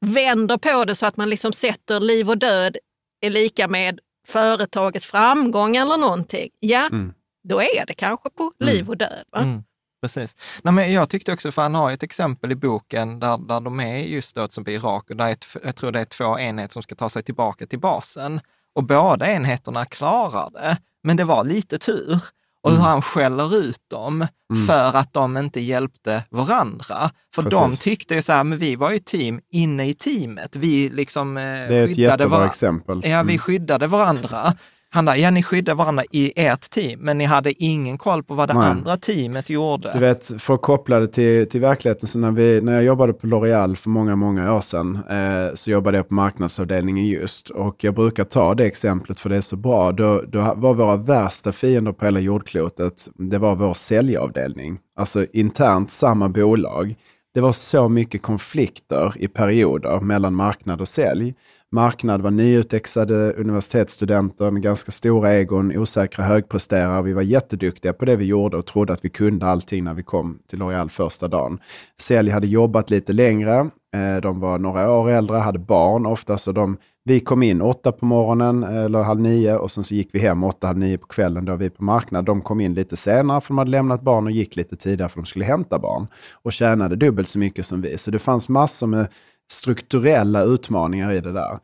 vänder på det så att man liksom sätter liv och död är lika med företagets framgång eller någonting, ja, Mm. då är det kanske på liv och död. Va? Mm, precis. Nej, men jag tyckte också, för han har ett exempel i boken där, där de är just då exempel i Irak och där är ett, jag tror det är två enheter som ska ta sig tillbaka till basen. Och båda enheterna klarar det, men det var lite tur. Och hur han skäller ut dem för att de inte hjälpte varandra. För de Precis. tyckte ju så här, men vi var ju team inne i teamet. Vi liksom eh, Det är ett skyddade jättebra varandra. exempel. Ja, vi Mm. skyddade varandra. Han där, ja ni skyddade varandra i ert team, men ni hade ingen koll på vad det Nej. andra teamet gjorde. Du vet, för att koppla det till, till verkligheten, så när, vi, när jag jobbade på L'Oreal för många, många år sedan, eh, så jobbade jag på marknadsavdelningen just. Och jag brukar ta det exemplet för det är så bra. Då, då var våra värsta fiender på hela jordklotet, det var vår säljavdelning. Alltså internt samma bolag. Det var så mycket konflikter i perioder mellan marknad och sälj. Marknad var nyutexade universitetsstudenter med ganska stora egon, osäkra högpresterare. Vi var jätteduktiga på det vi gjorde och trodde att vi kunde allting när vi kom till L'Oreal första dagen. Sälj hade jobbat lite längre. Eh, de var några år äldre, hade barn ofta, så de, vi kom in åtta på morgonen eh, eller halv nio och sen så gick vi hem åtta, halv nio på kvällen. Då var vi på marknad. De kom in lite senare för de hade lämnat barn och gick lite tidigare för de skulle hämta barn och tjänade dubbelt så mycket som vi. Så det fanns massor med strukturella utmaningar i det där.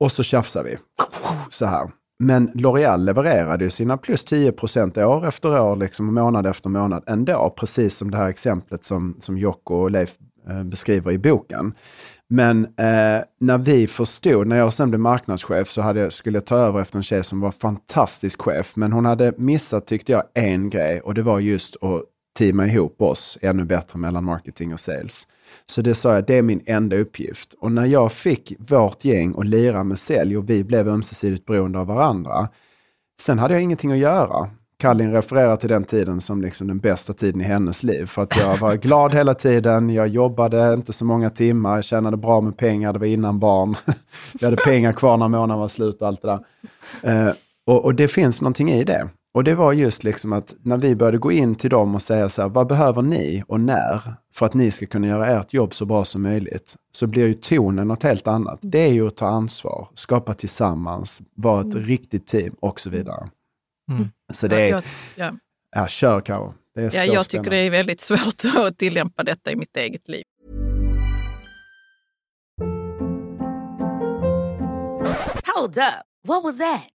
Och så tjafsar vi. Så här. Men L'Oreal levererade ju sina plus 10 procent år efter år, liksom månad efter månad ändå, precis som det här exemplet som, som Jocko och Leif eh, beskriver i boken. Men eh, när vi förstod, när jag sen blev marknadschef så hade skulle jag ta över efter en tjej som var fantastisk chef, men hon hade missat, tyckte jag, en grej och det var just att teama ihop oss ännu bättre mellan marketing och sales. Så det sa jag, det är min enda uppgift. Och när jag fick vårt gäng att lira med sälj och vi blev ömsesidigt beroende av varandra, sen hade jag ingenting att göra. Kallin refererar till den tiden som liksom den bästa tiden i hennes liv. För att jag var glad hela tiden, jag jobbade inte så många timmar, jag tjänade bra med pengar, det var innan barn. jag hade pengar kvar när månaden var slut och allt det där. Eh, och, och det finns någonting i det. Och det var just liksom att när vi började gå in till dem och säga så här, vad behöver ni och när för att ni ska kunna göra ert jobb så bra som möjligt? Så blir ju tonen något helt annat. Det är ju att ta ansvar, skapa tillsammans, vara ett riktigt team och så vidare. Mm. Så det är, Jag, ja. ja kör Karo. Det är Ja, så jag spännande. tycker det är väldigt svårt att tillämpa detta i mitt eget liv. Hold up. What was that?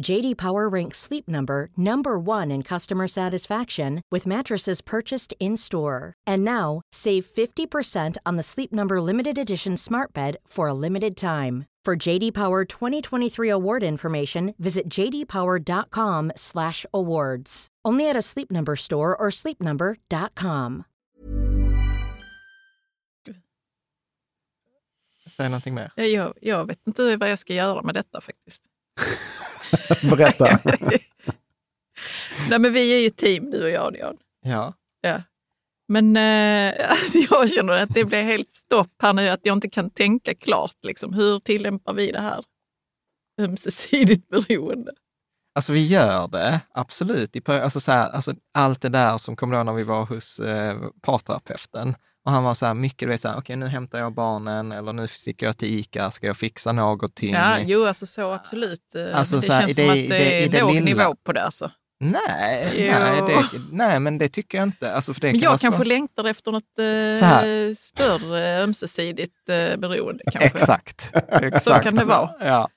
JD Power ranks Sleep Number number 1 in customer satisfaction with mattresses purchased in-store. And now, save 50% on the Sleep Number limited edition Smart Bed for a limited time. For JD Power 2023 award information, visit jdpower.com/awards. Only at a Sleep Number store or sleepnumber.com. Säg någonting mer. Ja, Jag, jag vet inte vad jag ska göra med detta faktiskt. Berätta. Nej, men vi är ju team, du och jag, Jan. Ja. Ja. Men eh, alltså jag känner att det blir helt stopp här nu, att jag inte kan tänka klart. Liksom. Hur tillämpar vi det här ömsesidigt beroende? Alltså vi gör det, absolut. Alltså, så här, alltså, allt det där som kom då när vi var hos eh, parterapeuten. Och han var så här, mycket, du vet, okej nu hämtar jag barnen eller nu sticker jag till ICA, ska jag fixa någonting? Ja, jo, alltså så absolut. Eh, Alltså, det så här, känns i som det- att det det- är det låg nivå på det. Alltså. Nej, Jo. nej, det, nej, men det tycker jag inte. Alltså, för det Men kan jag kanske så- längtar efter något eh, större ömsesidigt eh, beroende. Kanske. Exakt. Exakt. Så kan det vara. Ja,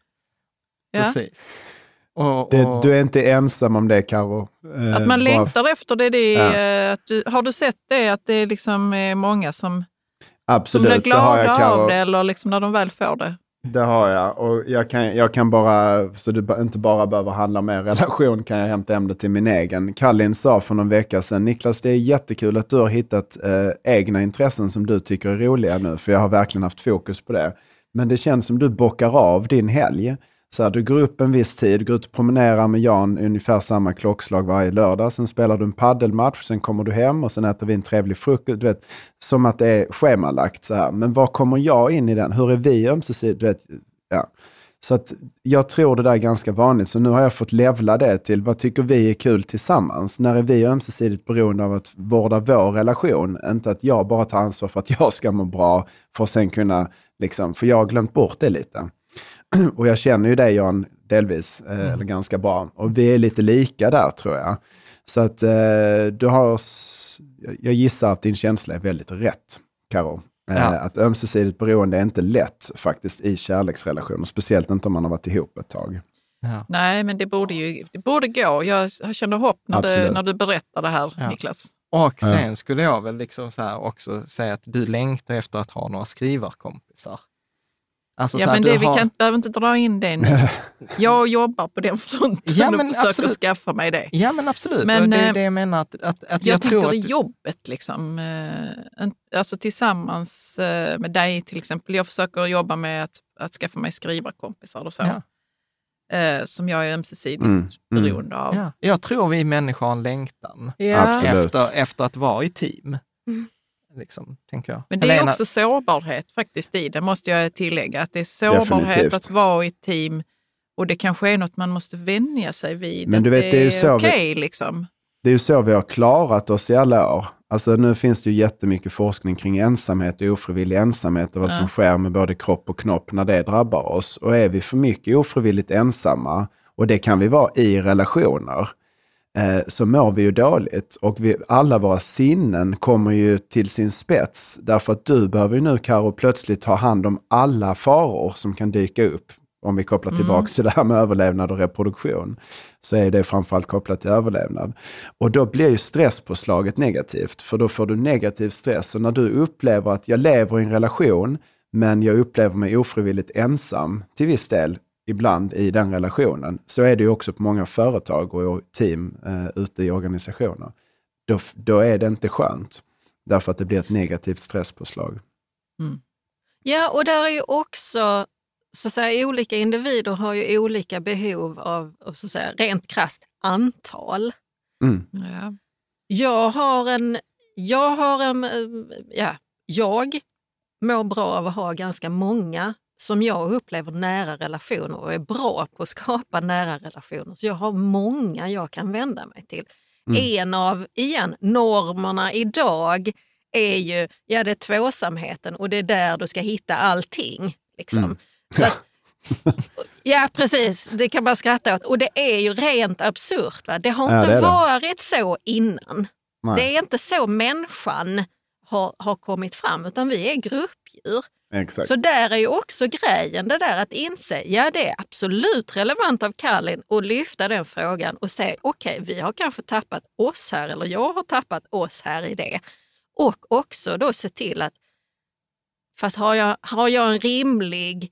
Ja. precis. Och, Det, och, du är inte ensam om det, Karo. Eh, Att man bara- längtar efter det. det Ja. är, eh, att du, har du sett det, att det är liksom är många som, som Absolut, blir det har jag, glada Karo. av det eller liksom när de väl får det? Det har jag. Och jag kan, jag kan bara, så ba- inte bara behöver handla om er relation, kan jag hämta hem det till min egen. Kallin sa för någon vecka sedan, Niklas det är jättekul att du har hittat eh, egna intressen som du tycker är roliga nu, för jag har verkligen haft fokus på det. Men det känns som du bockar av din helg. Så här, du går upp en viss tid, går ut och promenerar med Jan ungefär samma klockslag varje lördag. Sen spelar du en paddelmatch, sen kommer du hem och sen äter vi en trevlig frukost. Du vet, som att det är schemalagt så här. Men var kommer jag in i den? Hur är vi ömsesidigt? Du vet, ja. Så att jag tror det där är ganska vanligt. Så nu har jag fått levla det till vad tycker vi är kul tillsammans? När är vi ömsesidigt beroende av att vårda vår relation? Inte att jag bara tar ansvar för att jag ska må bra för att sen kunna, liksom, för jag har glömt bort det lite. Och jag känner ju dig Jan, delvis, eh, eller ganska bra. Och vi är lite lika där tror jag. Så att eh, du har, jag gissar att din känsla är väldigt rätt, Karo. Eh, Ja. Att ömsesidigt beroende är inte lätt faktiskt i kärleksrelationer, speciellt inte om man har varit ihop ett tag. ja. Nej, men det borde ju det borde gå. Jag känner hopp när, Absolut. när du berättar det här, Ja. Niklas. Och Ja. sen skulle jag väl liksom så här också säga att du längtar efter att ha några skrivarkompisar. Alltså så Ja, här, men det, vi har- kan, behöver inte dra in det nu. Jag jobbar på den fronten Ja, men och försöker absolut. skaffa mig det. Ja men absolut, Men, och det är eh, det jag menar. Att, att, att Jag, jag, tror tänker att... det jobbet, liksom. eh, alltså tillsammans eh, med dig till exempel. Jag försöker jobba med att, att skaffa mig skrivarkompisar och så. Ja. Eh, som jag är ömsesidigt Mm, mm. beroende av. Ja. Jag tror vi människor har en längtan Ja. Efter, efter att vara i team. Mm. Liksom. Men det är Helena- också sårbarhet faktiskt i det, måste jag tillägga. Att det är sårbarhet Definitivt. att vara i ett team och det kanske är något man måste vänja sig vid. Men du vet, det är vi- okej liksom. Det är ju så vi har klarat oss i alla år. Alltså nu finns det ju jättemycket forskning kring ensamhet och ofrivillig ensamhet och vad som Ja. sker med både kropp och knopp när det drabbar oss. Och är vi för mycket ofrivilligt ensamma, och det kan vi vara i relationer, så mår vi ju dåligt. Och vi, alla våra sinnen kommer ju till sin spets. Därför att du behöver ju nu, Karo, plötsligt ta hand om alla faror som kan dyka upp. Om vi kopplar tillbaka till det här med överlevnad och reproduktion, så är det framförallt kopplat till överlevnad. Och då blir ju stresspåslaget negativt, för då får du negativ stress. Och när du upplever att jag lever i en relation, men jag upplever mig ofrivilligt ensam till viss del, ibland i den relationen, så är det ju också på många företag och team eh, ute i organisationer. Då, då är det inte skönt, därför att det blir ett negativt stresspåslag. Ja, och där är ju också, så att säga, olika individer har ju olika behov av, av så att säga, rent krasst antal. Mm. Ja. Jag har en, jag har en, eh, ja, jag mår bra av att ha ganska många som jag upplever nära relationer och är bra på att skapa nära relationer. Så jag har många jag kan vända mig till. En av, igen, normerna idag är ju, ja det är tvåsamheten och det är där du ska hitta allting. Liksom. Mm. Så att, ja precis, det kan man skratta åt. Och det är ju rent absurt. Va? Det har Ja, inte det det. varit så innan. Nej. Det är inte så människan har, har kommit fram, utan vi är gruppdjur. Exakt. Så där är ju också grejen, det där att inse, ja det är absolut relevant av Kalin att lyfta den frågan och säga, okej vi har kanske tappat oss här, eller jag har tappat oss här i det. Och också då se till att, fast har jag, har jag en rimlig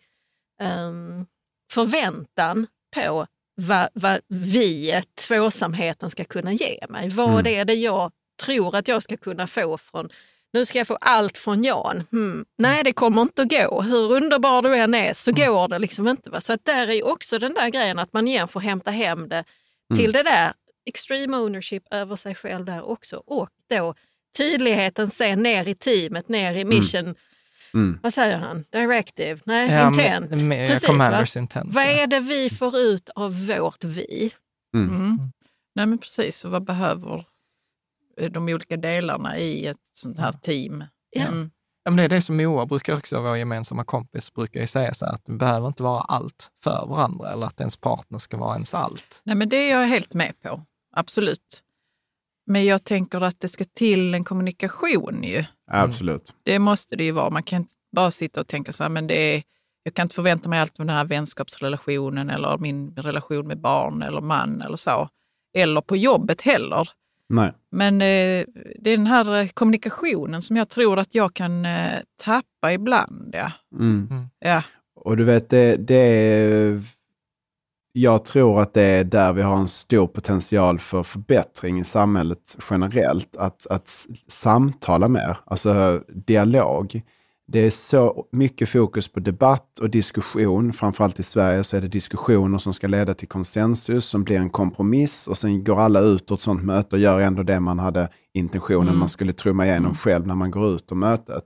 ehm, förväntan på vad, vad vi, tvåsamheten, ska kunna ge mig. Vad Mm. är det jag tror att jag ska kunna få från nu ska jag få allt från Jan. Hmm. Nej, det kommer inte att gå. Hur underbar du än är så går det liksom inte. Va? Så att där är ju också den där grejen att man igen får hämta hem det till det där extreme ownership över sig själv där också. Och då tydligheten sen ner i teamet, ner i mission. Mm. Vad säger han? Directive? Nej, Ja, intent. med- med Precis, commanders va? intent, Vad ja. är det vi får ut av vårt vi? Mm. Nej men precis, och vad behöver eh, de olika delarna i ett sånt här team? Ja. Mm. Ja, men det är det som Moa brukar också, vår gemensamma kompis, brukar ju säga så här, att det behöver inte vara allt för varandra eller att ens partner ska vara ens allt. Nej men det är jag helt med på, absolut. Men jag tänker att det ska till en kommunikation ju. Absolut. Det måste det ju vara. Man kan inte bara sitta och tänka så här, men det är, jag kan inte förvänta mig allt av den här vänskapsrelationen eller min relation med barn eller man eller så. Eller på jobbet heller. Nej. Men eh, det är den här eh, kommunikationen som jag tror att jag kan eh, tappa ibland. Ja. Mm. Ja. Och du vet, det, det är... Jag tror att det är där vi har en stor potential för förbättring i samhället generellt. Att, att samtala mer, alltså dialog. Det är så mycket fokus på debatt och diskussion. Framförallt i Sverige så är det diskussioner som ska leda till konsensus, som blir en kompromiss och sen går alla ut ur ett sånt möte och gör ändå det man hade intentionen Mm. man skulle trumma igenom själv när man går ut ur mötet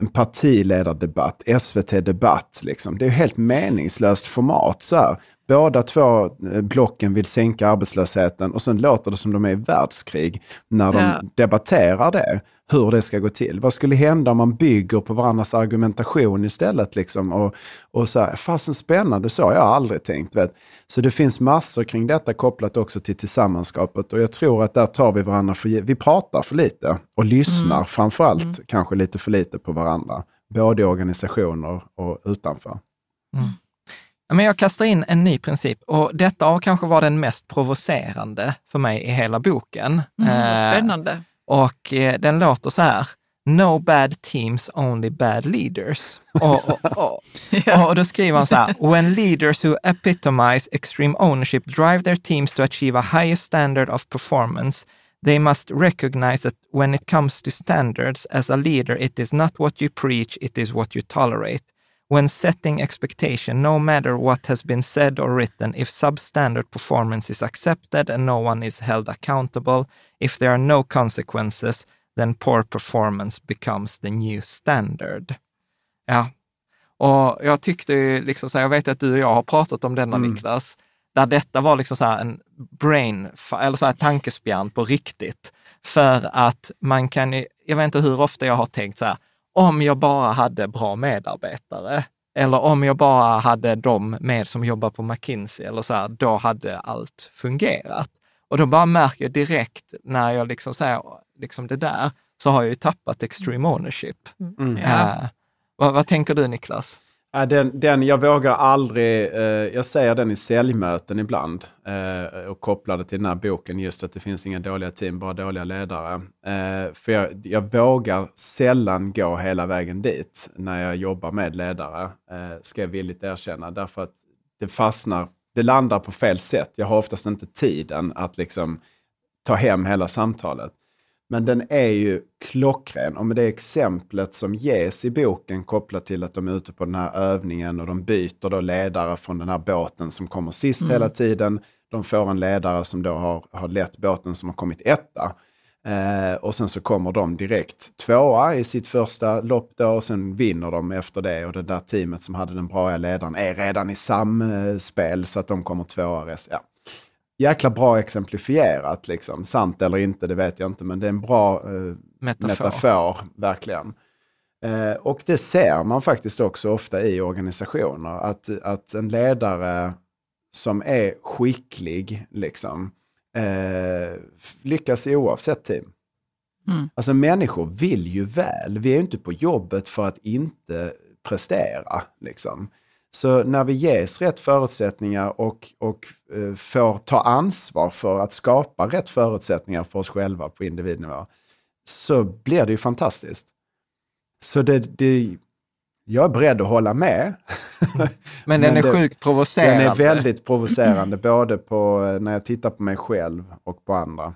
en partiledardebatt, SVT-debatt. Liksom. Det är helt meningslöst format. Så här. Båda två eh, blocken vill sänka arbetslösheten och sen låter det som de är i världskrig när de Ja. debatterar det, hur det ska gå till. Vad skulle hända om man bygger på varandras argumentation istället? Liksom, och, och så här, fasen spännande, så har jag aldrig tänkt. Vet. Så det finns massor kring detta kopplat också till tillsammanskapet och jag tror att där tar vi varandra för Vi pratar för lite och lyssnar framförallt kanske lite för lite på varandra. Både i organisationer och utanför. Ja, Men jag kastar in en ny princip och detta har kanske varit den mest provocerande för mig i hela boken. Mm, Eh, spännande. Och eh, den låter så här. No bad teams, only bad leaders. Och, och, och, och då skriver han så här. When leaders who epitomize extreme ownership drive their teams to achieve a higher standard of performance, they must recognize that when it comes to standards, as a leader, it is not what you preach, it is what you tolerate. When setting expectation, no matter what has been said or written, if substandard performance is accepted and no one is held accountable, if there are no consequences, then poor performance becomes the new standard. Ja, och jag tyckte liksom så här, jag vet att du och jag har pratat om denna Niklas, där detta var liksom så här en brain, eller så här tankespjärn på riktigt. För att man kan, jag vet inte hur ofta jag har tänkt så här, om jag bara hade bra medarbetare, eller om jag bara hade de med som jobbar på McKinsey, eller så här, då hade allt fungerat. Och då bara märker jag direkt när jag liksom säger liksom det där, så har jag ju tappat extreme ownership. Mm. Eh, vad, vad tänker du Niklas? Ja, den, den, jag vågar aldrig, eh, jag säger den i säljmöten ibland eh, och kopplar det till den här boken, just att det finns inga dåliga team, bara dåliga ledare. Eh, för jag, jag vågar sällan gå hela vägen dit när jag jobbar med ledare, eh, ska jag villigt erkänna, därför att det fastnar, det landar på fel sätt. Jag har oftast inte tiden att liksom ta hem hela samtalet. Men den är ju klockren. Och med det exemplet som ges i boken kopplat till att de är ute på den här övningen och de byter då ledare från den här båten som kommer sist Mm. hela tiden. De får en ledare som då har, har lett båten som har kommit etta. Eh, och sen så kommer de direkt tvåa i sitt första lopp då och sen vinner de efter det. Och det där teamet som hade den bra ledaren är redan i samspel så att de kommer tvåa. Ja jäkla bra exemplifierat. Liksom. Sant eller inte, det vet jag inte, men det är en bra eh, Metafor. metafor. verkligen. Eh, och det ser man faktiskt också ofta i organisationer, att, att en ledare som är skicklig, liksom, eh, lyckas i oavsett team. Mm. Alltså människor vill ju väl. Vi är ju inte på jobbet för att inte prestera. Liksom. Så när vi ges rätt förutsättningar och, och eh, får ta ansvar för att skapa rätt förutsättningar för oss själva på individnivå, så blir det ju fantastiskt. Så det, det, jag är beredd att hålla med. Men den är det- sjukt provocerande. Den är väldigt provocerande, både på eh, när jag tittar på mig själv och på andra.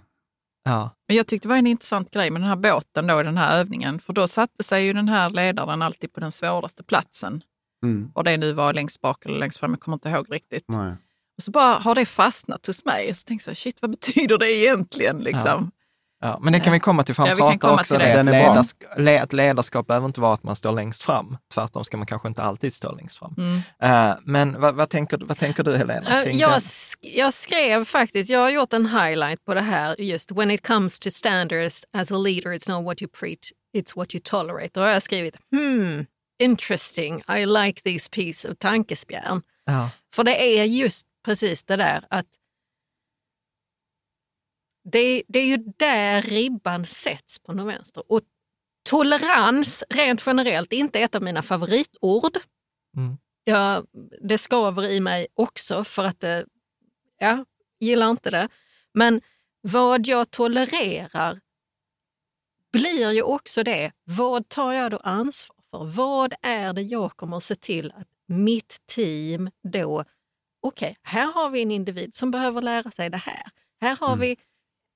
Ja. Men jag tyckte det var en intressant grej med den här båten då, den här övningen. För då satte sig ju den här ledaren alltid på den svåraste platsen. Mm. Och det nu var längst bak eller längst fram, jag kommer inte ihåg riktigt. Nej. Och så bara har det fastnat hos mig. Så tänkte jag, shit vad betyder det egentligen? Liksom? Ja, men det kan vi komma till, för han Ja, vi kan pratar komma också till det, att ledarsk le- att ledarskap behöver inte vara att man står längst fram. Tvärtom ska man kanske inte alltid stå längst fram. Mm. Eh, men vad, vad, tänker, vad tänker du Helena? Kring Jag, sk- jag skrev faktiskt, jag har gjort en highlight på det här just when it comes to standards as a leader it's not what you preach, it's what you tolerate. Då har jag skrivit hmm, interesting, I like this piece of tankespjärn. Ja. För det är just precis det där att det, det är ju där ribban sätts på något vänster. Och tolerans rent generellt är inte ett av mina favoritord. Mm. Jag, det skaver i mig också för att det, ja, gillar inte det. Men vad jag tolererar blir ju också det. Vad tar jag då ansvar för? Vad är det jag kommer att se till att mitt team då, okej, här har vi en individ som behöver lära sig det här. Här har vi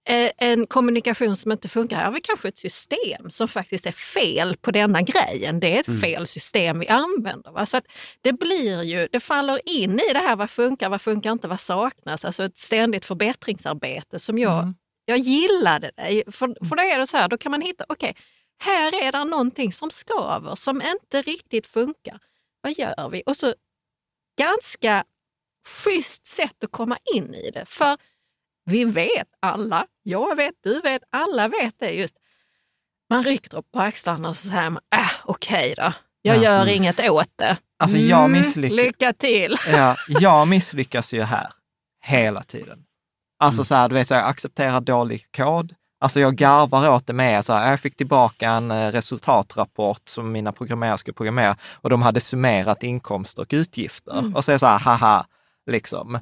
eh, en kommunikation som inte funkar. Här har vi kanske ett system som faktiskt är fel på denna grejen. Det är ett fel system vi använder. Va? Så att det blir ju, det faller in i det här, vad funkar, vad funkar inte, vad saknas? Alltså ett ständigt förbättringsarbete som jag, jag gillade det. För, för då är det så här, då kan man hitta, okej, här är det någonting som skaver, som inte riktigt funkar. Vad gör vi? Och så ganska schysst sätt att komma in i det. För vi vet alla, jag vet, du vet, alla vet det just. Man rycker upp på axlarna och så säger man, äh, okej då, jag Ja. gör Mm. inget åt det. Alltså, jag Mm, misslyckas. Lycka till! Ja, jag misslyckas ju här hela tiden. Alltså så här, du vet, så jag accepterar dålig kod. Alltså jag garvar åt det med, så här, jag fick tillbaka en eh, resultatrapport som mina programmerare skulle programmera och de hade summerat inkomster och utgifter. Mm. Och så är jag så här, haha, liksom.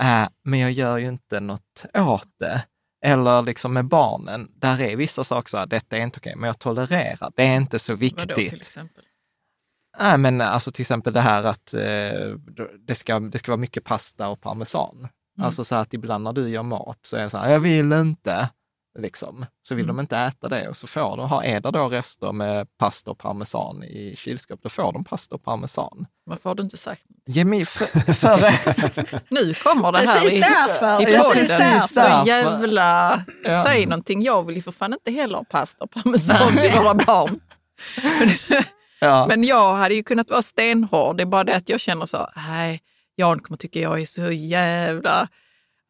Eh, men jag gör ju inte något åt det. Eller liksom med barnen, där är vissa saker så här, detta är inte okej, men jag tolererar, det är inte så viktigt. Vadå till exempel? Nej, men alltså till exempel det här att eh, det, ska, det ska vara mycket pasta och parmesan. Mm. Alltså så att ibland när du gör mat så är det så här, jag vill inte, liksom. Så vill Mm. de inte äta det och så får de, ha, är det då rester med pasta och parmesan i kylskåpet, då får de pasta och parmesan. Varför har du inte sagt något? Ge mig för, för, Nu kommer det här Precis i, därför, i precis podden. därför. Så jävla... Ja. Säg någonting. Jag vill ju för fan inte heller ha pasta och parmesan till våra barn. ja. Men jag hade ju kunnat vara stenhård. Det är bara det att jag känner så, nej, Jan kommer tycka jag är så jävla...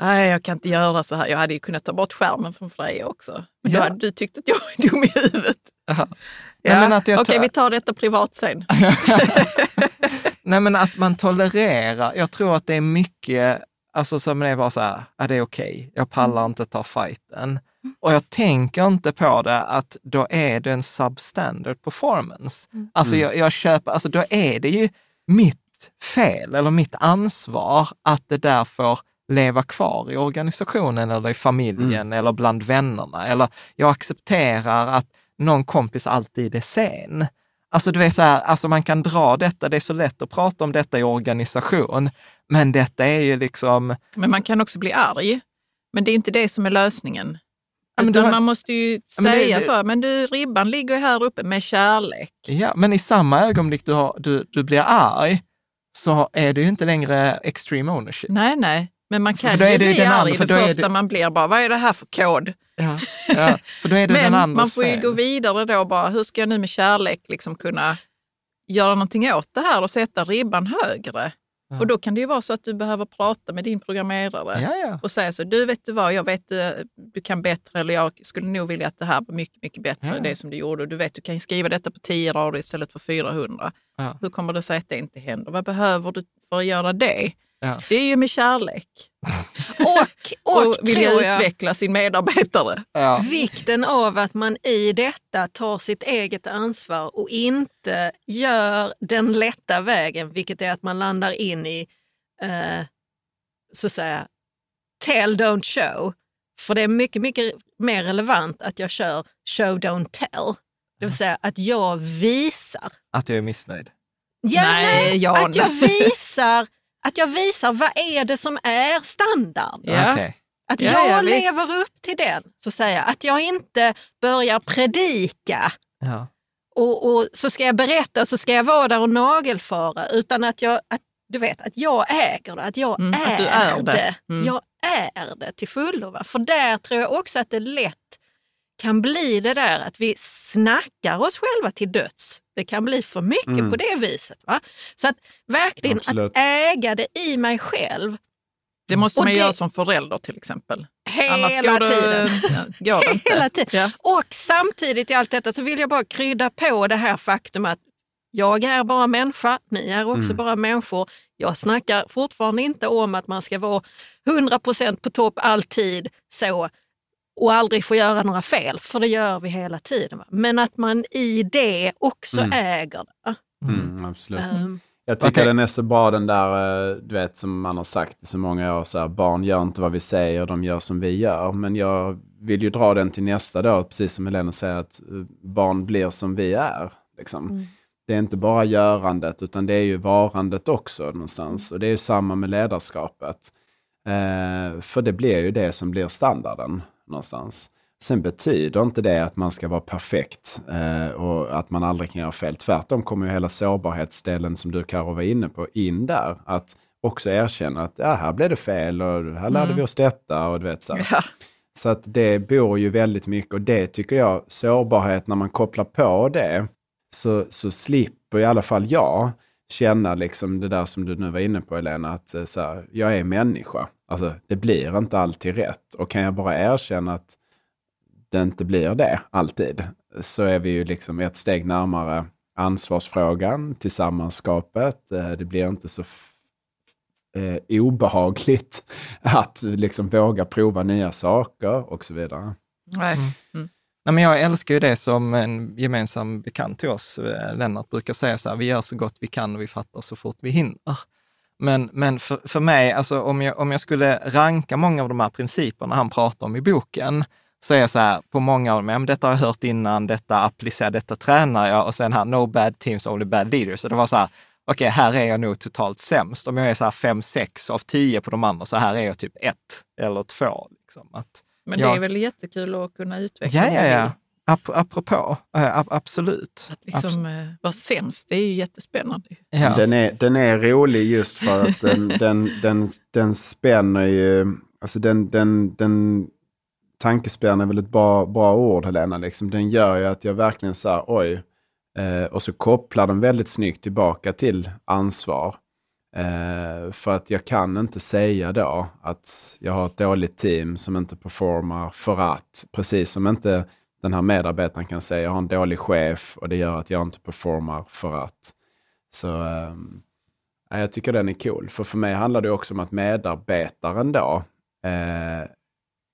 Nej, jag kan inte göra så här. Jag hade ju kunnat ta bort skärmen från Freja också. Men då Ja. hade du tyckt att jag är dum i huvudet. Ja. Nej, Okej, tar- vi tar detta privat sen. Nej, men att man tolererar. Jag tror att det är mycket, alltså som det är bara så här, ja, det är okej, jag pallar inte ta fighten. Och jag tänker inte på det att då är det en substandard performance. Alltså jag, jag köper, alltså då är det ju mitt fel eller mitt ansvar att det där får leva kvar i organisationen eller i familjen eller bland vännerna. Eller jag accepterar att någon kompis alltid är sen. Alltså du vet så här, alltså man kan dra detta, det är så lätt att prata om detta i organisation, men detta är ju liksom... Men man kan också bli arg. Men det är inte det som är lösningen. Ja, har- man måste ju Ja, men det- säga det- så, men du, ribban ligger ju här uppe med kärlek. Ja, men i samma ögonblick du, har, du, du blir arg så är det ju inte längre extreme ownership. Nej, nej. Men man kan ju bli arg för det första det- man blir. Bara, vad är det här för kod? Ja, ja, för då är det den Men man får ju fel. gå vidare då bara, hur ska jag nu med kärlek liksom kunna göra någonting åt det här och sätta ribban högre? Ja. Och då kan det ju vara så att du behöver prata med din programmerare Ja, och säga så, du vet du vad, jag vet eh, du kan bättre eller jag skulle nog vilja att det här var mycket, mycket bättre än det som du gjorde. Och du vet, du kan skriva detta på 10 rader istället för 400. Ja. Hur kommer det sig att det inte händer? Vad behöver du för att göra det? Ja. Det är ju med kärlek Och, och, och vilja tror jag, utveckla sin medarbetare. Ja. vikten av att man i detta tar sitt eget ansvar och inte gör den lätta vägen, vilket är att man landar in i, eh, så att säga, tell don't show. För det är mycket, mycket mer relevant att jag kör show don't tell. Det vill säga att jag visar. Att jag är missnöjd. Ja, Nej, Jan. Att jag visar att jag visar vad är det som är standard. Ja. Okej. Att Ja, jag ja, visst. lever upp till den. Så säger jag. Att jag inte börjar predika Ja. och, och så ska jag berätta så ska jag vara där och nagelfara. Utan att jag, att, du vet, att jag äger det, att jag Mm, är, att du är det. det. Mm. Jag är det till fullo. Va? För där tror jag också att det lätt kan bli det där att vi snackar oss själva till döds. Det kan bli för mycket Mm. på det viset. Va? Så att verkligen Absolut. att äga det i mig själv. Det måste Och man det- göra som förälder till exempel. Hela Annars går tiden. går det inte. Hela tiden. Ja. Och samtidigt i allt detta så vill jag bara krydda på det här faktum att jag är bara människa, ni är också Mm. bara människor. Jag snackar fortfarande inte om att man ska vara 100% på topp alltid så och aldrig få göra några fel, för det gör vi hela tiden. Va? Men att man i det också Mm. äger det. Mm, absolut. Ehm, Jag tycker tänk- den är så bra den där, eh, du vet som man har sagt i så många år, så här, barn gör inte vad vi säger, de gör som vi gör. Men jag vill ju dra den till nästa då, precis som Helena säger, att eh, barn blir som vi är. Liksom. Mm. Det är inte bara görandet, utan det är ju varandet också någonstans. Och det är ju samma med ledarskapet. Eh, för det blir ju det som blir standarden någonstans. Sen betyder inte det att man ska vara perfekt eh, och att man aldrig kan göra fel. Tvärtom kommer ju hela sårbarhetsdelen som du Karo var inne på in där. Att också erkänna att ja, här blev det fel och här lärde Mm. vi oss detta och du vet så. Ja. Så att det bor ju väldigt mycket och det tycker jag, sårbarhet när man kopplar på det så, så slipper i alla fall jag känna liksom det där som du nu var inne på Elena, att eh, så här, jag är människa. Alltså det blir inte alltid rätt och kan jag bara erkänna att det inte blir det alltid så är vi ju liksom ett steg närmare ansvarsfrågan, tillsammanskapet. Eh, Det blir inte så eh, obehagligt att liksom våga prova nya saker och så vidare. Nej. Nej, men jag älskar ju det som en gemensam bekant till oss, eh, Lennart, brukar säga så här, vi gör så gott vi kan och vi fattar så fort vi hinner. Men, men för, för mig, alltså, om, jag, om jag skulle ranka många av de här principerna han pratar om i boken, så är jag så här, på många av dem, detta har jag hört innan, detta applicerar, detta tränar jag och sen här, no bad teams, only bad leaders. Så det var så här, okej, här är jag nog totalt sämst. Om jag är så här fem, sex av tio på de andra, så här är jag typ ett eller två. Liksom. Att, Men jag- det är väl jättekul att kunna utveckla Ja, ja, ja. Ap apropå, äh, absolut. Att liksom eh, vara sämst, det är ju jättespännande. Ja. Den, är, den är rolig just för att den, den, den, den spänner ju, alltså den, den, den tankespänn är väl ett bra, bra ord Helena, liksom. den gör ju att jag verkligen så här, oj, eh, och så kopplar den väldigt snyggt tillbaka till ansvar. Eh, för att jag kan inte säga då att jag har ett dåligt team som inte performar för att, precis som inte den här medarbetaren kan säga jag har en dålig chef och det gör att jag inte performar för att. Så ja, jag tycker den är cool. För för mig handlar det också om att medarbetaren då eh,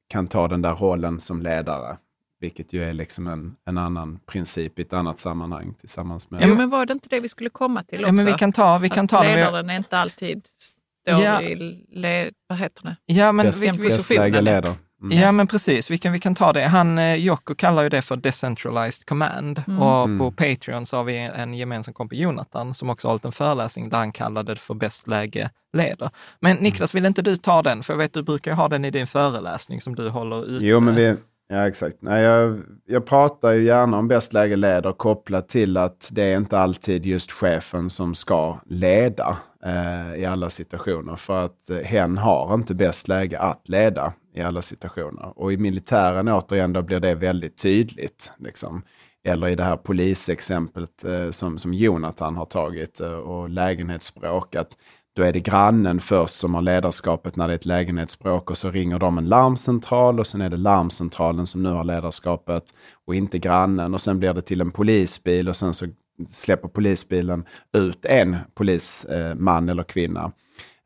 kan ta den där rollen som ledare. Vilket ju är liksom en, en annan princip i ett annat sammanhang tillsammans med... Jo, men var det inte det vi skulle komma till också? Ja, men vi kan ta, vi kan att ta det. ledaren är inte alltid står Ja. i, le, vad heter det? Ja, men Bäst, vi, vi, bäst läge leder. Mm. Ja, men precis. Vi kan, vi kan ta det. Han, eh, Jocko kallar ju det för decentralized command. Mm. Och Mm. på Patreon så har vi en gemensam kompis, Jonathan, som också har hållit en föreläsning där han kallade det för bäst läge leder. Men Mm. Niklas, vill inte du ta den? För jag vet du brukar ha den i din föreläsning som du håller ute. Jo, men vi... Ja, exakt. Nej, jag, jag pratar ju gärna om bäst läge leder kopplat till att det är inte alltid just chefen som ska leda eh, i alla situationer. För att eh, hen har inte bäst läge att leda i alla situationer. Och i militären återigen då blir det väldigt tydligt. Liksom. Eller i det här polisexemplet eh, som, som Jonathan har tagit eh, och lägenhetsspråk. Att då är det grannen först som har ledarskapet när det är ett lägenhetsspråk och så ringer de en larmcentral och sen är det larmcentralen som nu har ledarskapet och inte grannen och sen blir det till en polisbil och sen så släpper polisbilen ut en polisman eh, eller kvinna.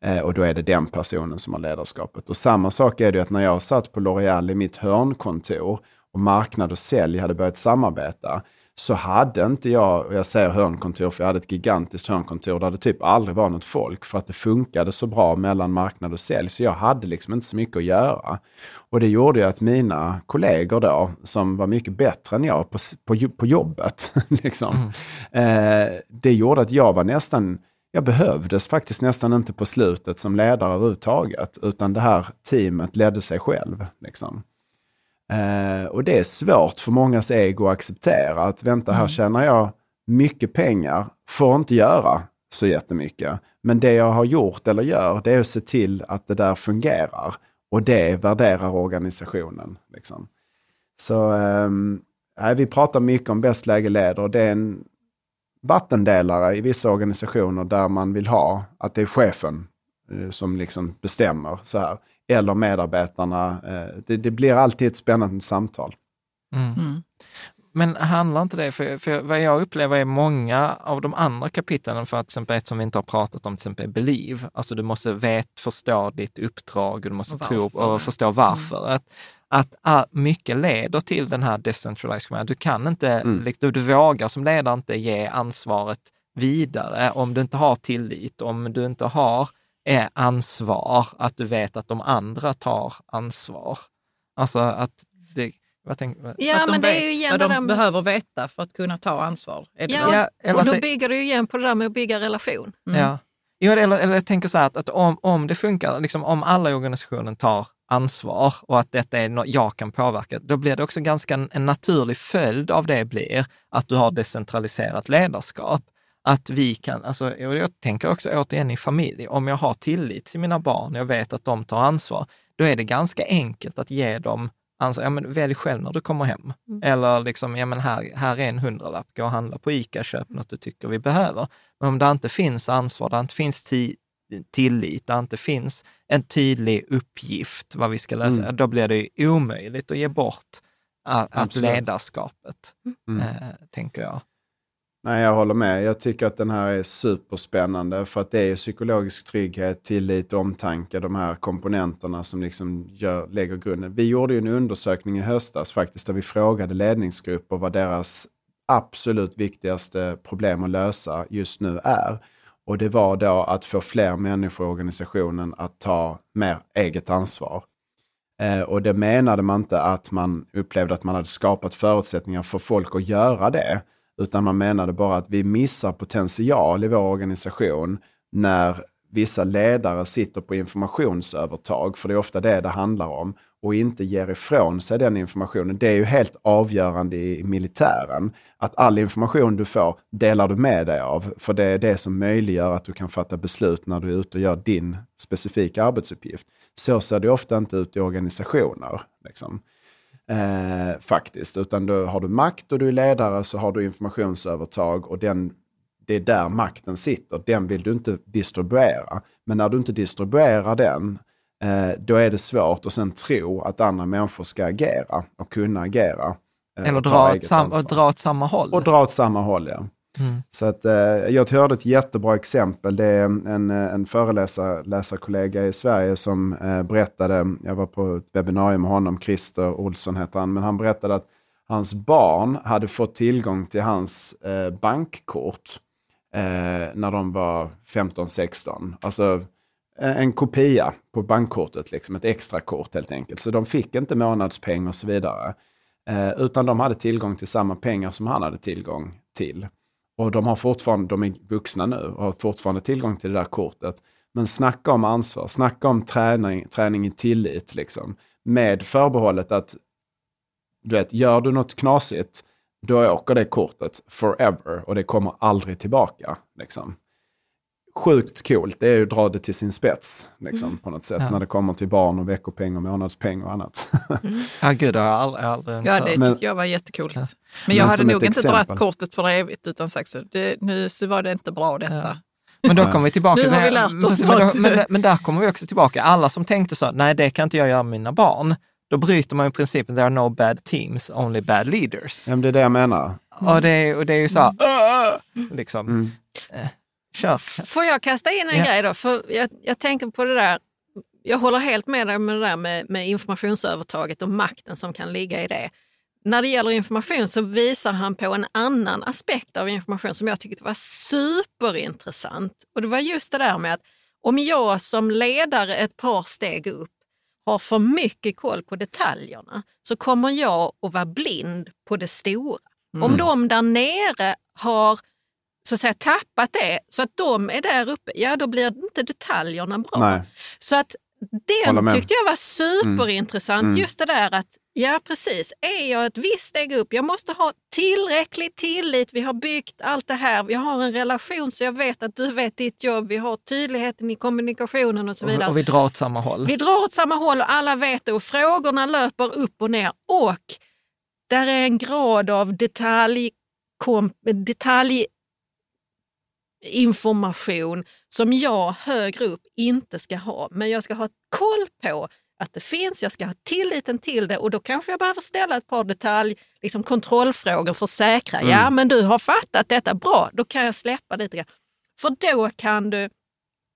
Eh, och då är det den personen som har ledarskapet. Och samma sak är det att när jag satt på L'Oreal i mitt hörnkontor och marknad och sälj hade börjat samarbeta så hade inte jag, och jag säger hörnkontor för jag hade ett gigantiskt hörnkontor där det typ aldrig var något folk för att det funkade så bra mellan marknad och sälj. Så jag hade liksom inte så mycket att göra. Och det gjorde ju att mina kollegor då, som var mycket bättre än jag på, på, på jobbet, liksom, eh, det gjorde att jag var nästan, jag behövdes faktiskt nästan inte på slutet som ledare överhuvudtaget, utan det här teamet ledde sig själv. Liksom. Eh, och det är svårt för mångas ego att acceptera att vänta här tjänar jag mycket pengar, får inte göra så jättemycket. Men det jag har gjort eller gör, det är att se till att det där fungerar. Och det värderar organisationen. Liksom. Så nej, vi pratar mycket om bäst läge leder och det är en vattendelare i vissa organisationer där man vill ha att det är chefen eh, som liksom bestämmer så här. Eller medarbetarna. Eh, det, det blir alltid ett spännande samtal. Mm. Men handlar inte det, för, för vad jag upplever är många av de andra kapitlen, för att till exempel ett som vi inte har pratat om, till exempel Believe, alltså du måste vet, förstå ditt uppdrag, du måste Och tro och förstå varför. Att, att ah, mycket leder till den här decentralized command. Du kan inte, Mm. liksom, du vågar som ledare inte ge ansvaret vidare om du inte har tillit, om du inte har eh, ansvar, att du vet att de andra tar ansvar. Alltså att det, vad tänk, Ja, att de men det är vet ju igen vad det de där behöver veta för att kunna ta ansvar. Är det Ja, det? Ja, eller och då det- bygger du ju igen på det där med att bygga relation. Mm. Ja. Eller, eller jag tänker så här att, att om, om det funkar, liksom, om alla i organisationen tar ansvar och att detta är något jag kan påverka, då blir det också ganska en, naturlig följd av det blir att du har decentraliserat ledarskap. Att vi kan, alltså, jag tänker också återigen i familj, om jag har tillit till mina barn, jag vet att de tar ansvar, då är det ganska enkelt att ge dem ansvar. Ja, men välj själv när du kommer hem. Eller liksom, ja men här, här är en hundralapp, gå och handla på ICA, köp något du tycker vi behöver. Men om det inte finns ansvar, det inte finns ti- tillit, det inte finns en tydlig uppgift vad vi ska lösa, Mm. då blir det ju omöjligt att ge bort att, att ledarskapet, Mm. eh, tänker jag. Nej, jag håller med. Jag tycker att den här är superspännande för att det är psykologisk trygghet, tillit omtanke, de här komponenterna som liksom gör, lägger grunden. Vi gjorde ju en undersökning i höstas faktiskt där vi frågade ledningsgrupper vad deras absolut viktigaste problem att lösa just nu är. Och det var då att få fler människor i organisationen att ta mer eget ansvar. Eh, och det menade man inte att man upplevde att man hade skapat förutsättningar för folk att göra det. Utan man menade bara att vi missar potential i vår organisation när vissa ledare sitter på informationsövertag, för det är ofta det det handlar om, och inte ger ifrån sig den informationen. Det är ju helt avgörande i militären. Att all information du får delar du med dig av, för det är det som möjliggör att du kan fatta beslut när du är ute och gör din specifika arbetsuppgift. Så ser det ofta inte ut i organisationer. Liksom. Eh, faktiskt, utan då har du makt och du är ledare så har du informationsövertag och den, det är där makten sitter. Den vill du inte distribuera. Men när du inte distribuerar den, då är det svårt att sen tro att andra människor ska agera och kunna agera. eh, Eller dra, åt sam, och dra åt samma håll. Och dra åt samma håll, ja. Mm. Så att, eh, jag hörde ett jättebra exempel. Det är en, eh, en föreläsarkollega i Sverige som eh, berättade, jag var på ett webbinarium med honom, Christer Olsson heter han, men han berättade att hans barn hade fått tillgång till hans eh, bankkort eh, när de var 15-16. Alltså eh, Eh, en kopia på bankkortet, liksom ett extra kort helt enkelt. Så de fick inte månadspeng och så vidare. Eh, utan de hade tillgång till samma pengar som han hade tillgång till. Och de har fortfarande, de är vuxna nu och har fortfarande tillgång till det där kortet. Men snacka om ansvar, snacka om träning, träning i tillit liksom. Med förbehållet att, du vet, gör du något knasigt, då åker det kortet forever och det kommer aldrig tillbaka. Liksom. Sjukt coolt, det är ju att dra det till sin spets liksom, på något sätt. Ja. När det kommer till barn och veckopeng och månadspeng och annat. Ja, gud, det har jag aldrig, aldrig ens Ja, det Men- tycker jag var jättekult. Men Men jag hade som ett nog inte exempel. dragit kortet för evigt utan sagt så, det, nu så var det inte bra detta. Ja. Men då kommer vi tillbaka Nu har vi lärt oss men, men, något. men, men där kommer vi också tillbaka. Alla som tänkte så, nej det kan inte jag göra med mina barn. Då bryter man ju principen, there are no bad teams, only bad leaders. Ja, men det är det jag menar. Och, det, är- och det är ju så här, "Åh!" liksom. Mm. Kör. Får jag kasta in en Ja. grej då? För jag, jag tänker på det där, jag håller helt med dig med det där med, med informationsövertaget och makten som kan ligga i det. När det gäller information så visar han på en annan aspekt av information som jag tyckte var superintressant. Och det var just det där med att om jag som ledare ett par steg upp har för mycket koll på detaljerna så kommer jag att vara blind på det stora. Om de där nere har så att säga, tappat det så att de är där uppe, ja då blir inte detaljerna bra. Nej. Så att den tyckte jag var superintressant. Mm. Just det där att, ja precis, är jag ett visst steg upp, jag måste ha tillräcklig tillit, vi har byggt allt det här, vi har en relation så jag vet att du vet ditt jobb, vi har tydligheten i kommunikationen och så vidare. Och, och vi drar åt samma håll. Vi drar åt samma håll och alla vet det och frågorna löper upp och ner och där är en grad av detalj, kom, detaljinformation som jag högre upp inte ska ha. Men jag ska ha koll på att det finns, jag ska ha tilliten till det och då kanske jag behöver ställa ett par detalj, liksom kontrollfrågor för att säkra. Mm. Ja, men du har fattat detta, bra, då kan jag släppa lite grann. För då kan du,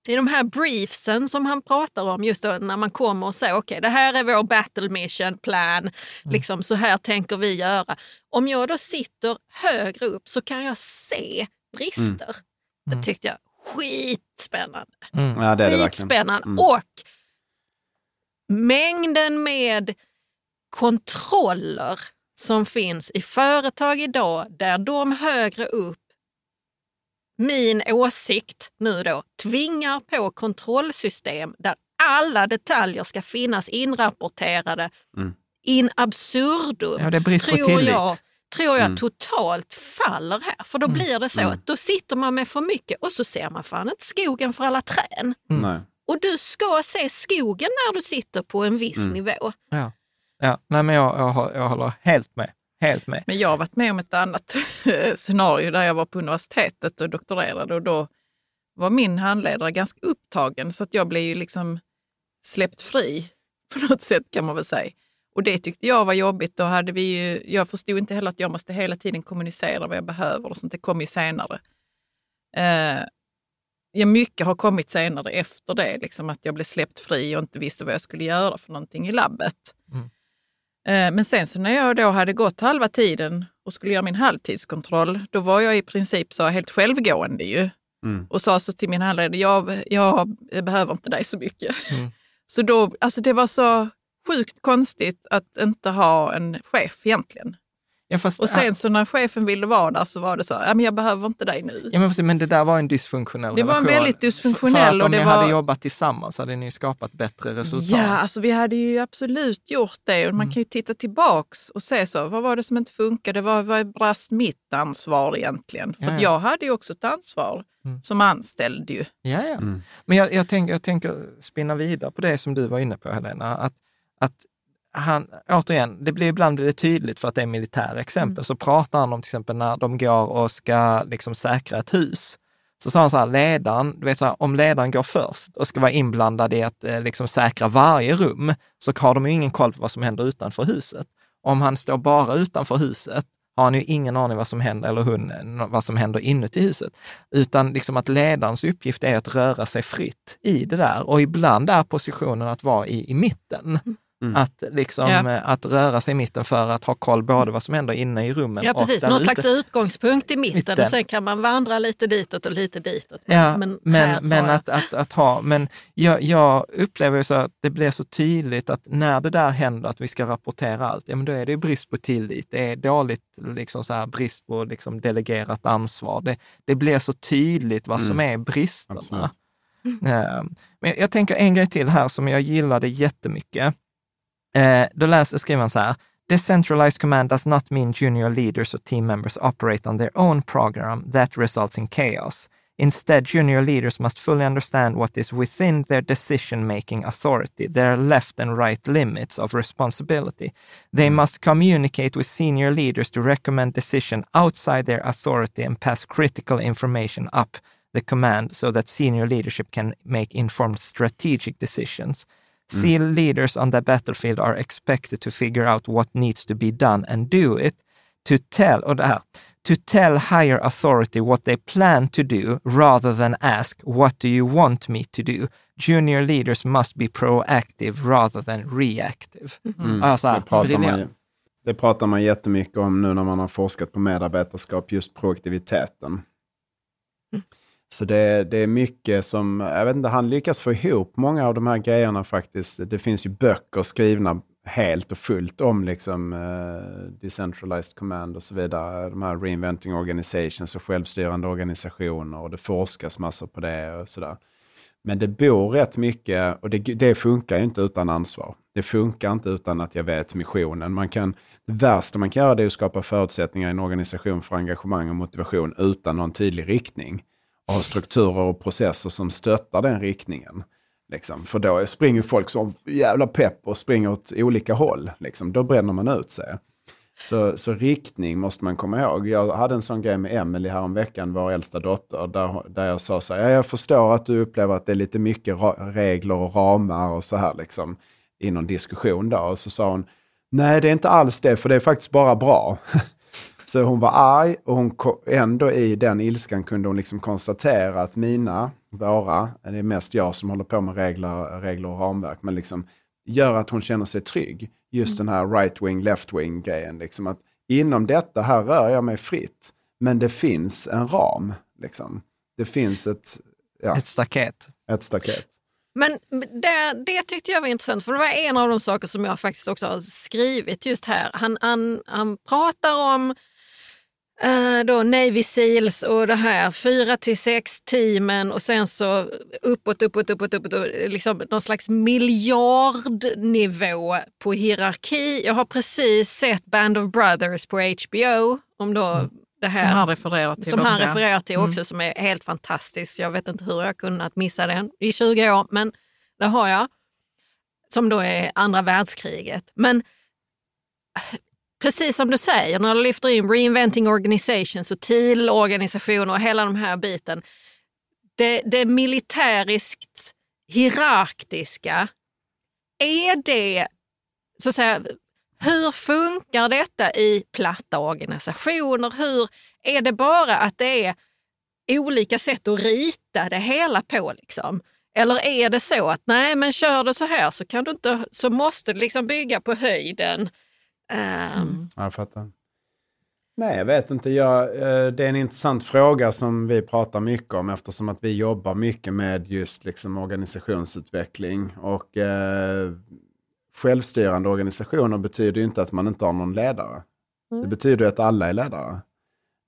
i de här briefsen som han pratar om, just då, när man kommer och säger okej, okay, det här är vår battle mission plan, Mm. liksom, så här tänker vi göra. Om jag då sitter högre upp så kan jag se brister. Det tyckte jag skitspännande. Mm. Ja, det är det. Skitspännande. Mm. Och mängden med kontroller som finns i företag idag där de högre upp, min åsikt nu då, tvingar på kontrollsystem där alla detaljer ska finnas inrapporterade Mm. in absurdum. Ja, det är brist på tillit. Jag, tror jag Mm. totalt faller här. För då blir det så Mm. att då sitter man med för mycket och så ser man fan inte skogen för alla träd. Nej. Och du ska se skogen när du sitter på en viss Mm. nivå. Ja, ja. Nej, men jag, jag, har- jag håller helt med. Helt med. Men jag har varit med om ett annat scenario där jag var på universitetet och doktorerade och då var min handledare ganska upptagen så att jag blev ju liksom släppt fri på något sätt kan man väl säga. Och det tyckte jag var jobbigt. Då hade vi ju, jag förstod inte heller att jag måste hela tiden kommunicera vad jag behöver och sånt. Det kom ju senare. Eh, ja, mycket har kommit senare efter det, liksom att jag blev släppt fri och inte visste vad jag skulle göra för någonting i labbet. Eh, Men sen så när jag då hade gått halva tiden och skulle göra min halvtidskontroll, då var jag i princip så helt självgående ju. Mm. Och sa så till min handledare, jag, jag behöver inte dig så mycket. Mm. Så då, alltså det var så sjukt konstigt att inte ha en chef egentligen. Ja, fast, Och sen så när chefen ville vara där så var det så, ja, men jag behöver inte dig nu. Ja, men, precis, men det där var en dysfunktionell Det var en relation. väldigt dysfunktionell För, att och om det ni var- hade jobbat tillsammans hade ni skapat bättre resultat. Ja, alltså vi hade ju absolut gjort det. Och man kan ju titta tillbaks och se så, vad var det som inte funkade? Vad, vad brast mitt ansvar egentligen? För Ja, att ja. jag hade ju också ett ansvar Mm. som anställd ju. Ja, ja. Mm. Men jag, jag, tänk, jag tänker spinna vidare på det som du var inne på, Helena. Att, att han, återigen, det blir ibland blir det tydligt för att det är militära exempel. Så pratar han om till exempel när de går och ska liksom säkra ett hus. Så sa han så här, ledaren, du vet så här, om ledaren går först och ska vara inblandad i att eh, liksom säkra varje rum, så har de ju ingen koll på vad som händer utanför huset. Om han står bara utanför huset har han ju ingen aning vad som händer, eller hon, vad som händer inuti huset. Utan liksom att ledarens uppgift är att röra sig fritt i det där. Och ibland är positionen att vara i, i mitten. Mm. Att, liksom, Ja. eh, att röra sig i mitten för att ha koll både vad som händer inne i rummen Ja och precis, där någon ute. slags utgångspunkt i mitten, Mitten. och sen kan man vandra lite ditåt och lite ditåt. Ja, men, men, jag- att, att, att ha, men jag, jag upplever ju så att det blir så tydligt att när det där händer, att vi ska rapportera allt, ja men då är det ju brist på tillit. Det är dåligt, liksom så här, brist på liksom delegerat ansvar. Det, det blir så tydligt vad som Mm. är bristerna. Absolut. Eh, Men jag tänker en grej till här som jag gillade jättemycket. Eh, Då läser, skriver han så här. Decentralized command does not mean junior leaders or team members operate on their own program that results in chaos. Instead, junior leaders must fully understand what is within their decision-making authority, their left and right limits of responsibility. They must communicate with senior leaders to recommend decision outside their authority and pass critical information up the command so that senior leadership can make informed strategic decisions. SEAL leaders on the battlefield are expected to figure out what needs to be done and do it, to tell, och det här, to tell higher authority what they plan to do rather than ask, what do you want me to do? Junior leaders must be proactive rather than reactive. Mm. Alltså, det, pratar man, ju- det pratar man jättemycket om nu när man har forskat på medarbetarskap, just proaktiviteten. Så det, det är mycket som, jag vet inte, han lyckas få ihop många av de här grejerna faktiskt. Det finns ju böcker skrivna helt och fullt om liksom uh, decentralized command och så vidare. De här reinventing organizations och självstyrande organisationer och det forskas massor på det och sådär. Men det bor rätt mycket och det, det funkar ju inte utan ansvar. Det funkar inte utan att jag vet missionen. Man kan, det värsta man kan göra det är att skapa förutsättningar i en organisation för engagemang och motivation utan någon tydlig riktning av strukturer och processer som stöttar den riktningen. Liksom. För då springer folk som jävla pepp och springer åt olika håll. Liksom. Då bränner man ut sig. Så, så riktning måste man komma ihåg. Jag hade en sån grej med Emelie häromveckan, vår äldsta dotter, där, där jag sa så här, jag förstår att du upplever att det är lite mycket regler och ramar och så här liksom i någon diskussion då. Och så sa hon, nej det är inte alls det, för det är faktiskt bara bra. så hon var arg och hon ändå i den ilskan kunde hon liksom konstatera att mina, våra, det är mest jag som håller på med regler, regler och ramverk, men liksom gör att hon känner sig trygg. Just den här right-wing, left-wing grejen. Liksom att inom detta här rör jag mig fritt. Men det finns en ram. Liksom. Det finns ett, ja, Ett staket. ett staket. Men det, det tyckte jag var intressant, för det var en av de saker som jag faktiskt också har skrivit just här. Han, han, han pratar om eh, då Navy Seals och det här fyra till sex teamen och sen så uppåt, uppåt, uppåt, uppåt, liksom någon slags miljardnivå på hierarki. Jag har precis sett Band of Brothers på HBO om då det här. Som han refererar till Som han också, refererar till också, Mm. som är helt fantastisk. Jag vet inte hur jag kunnat missa den i 20 år, men det har jag. Som då är andra världskriget. Men precis som du säger, när du lyfter in reinventing organizations och TIL-organisationer och hela de här biten. Det, det militäriskt hierarkiska, är det så att säga, hur funkar detta i platta organisationer? Hur Är det bara att det är olika sätt att rita det hela på? Liksom? Eller är det så att nej, men kör du så här så, kan du inte, så måste det liksom bygga på höjden? Ja, Jag fattar. Nej, jag vet inte. Jag, eh, det är en intressant fråga som vi pratar mycket om eftersom att vi jobbar mycket med just liksom organisationsutveckling. Och eh, självstyrande organisationer betyder ju inte att man inte har någon ledare. Det betyder att alla är ledare.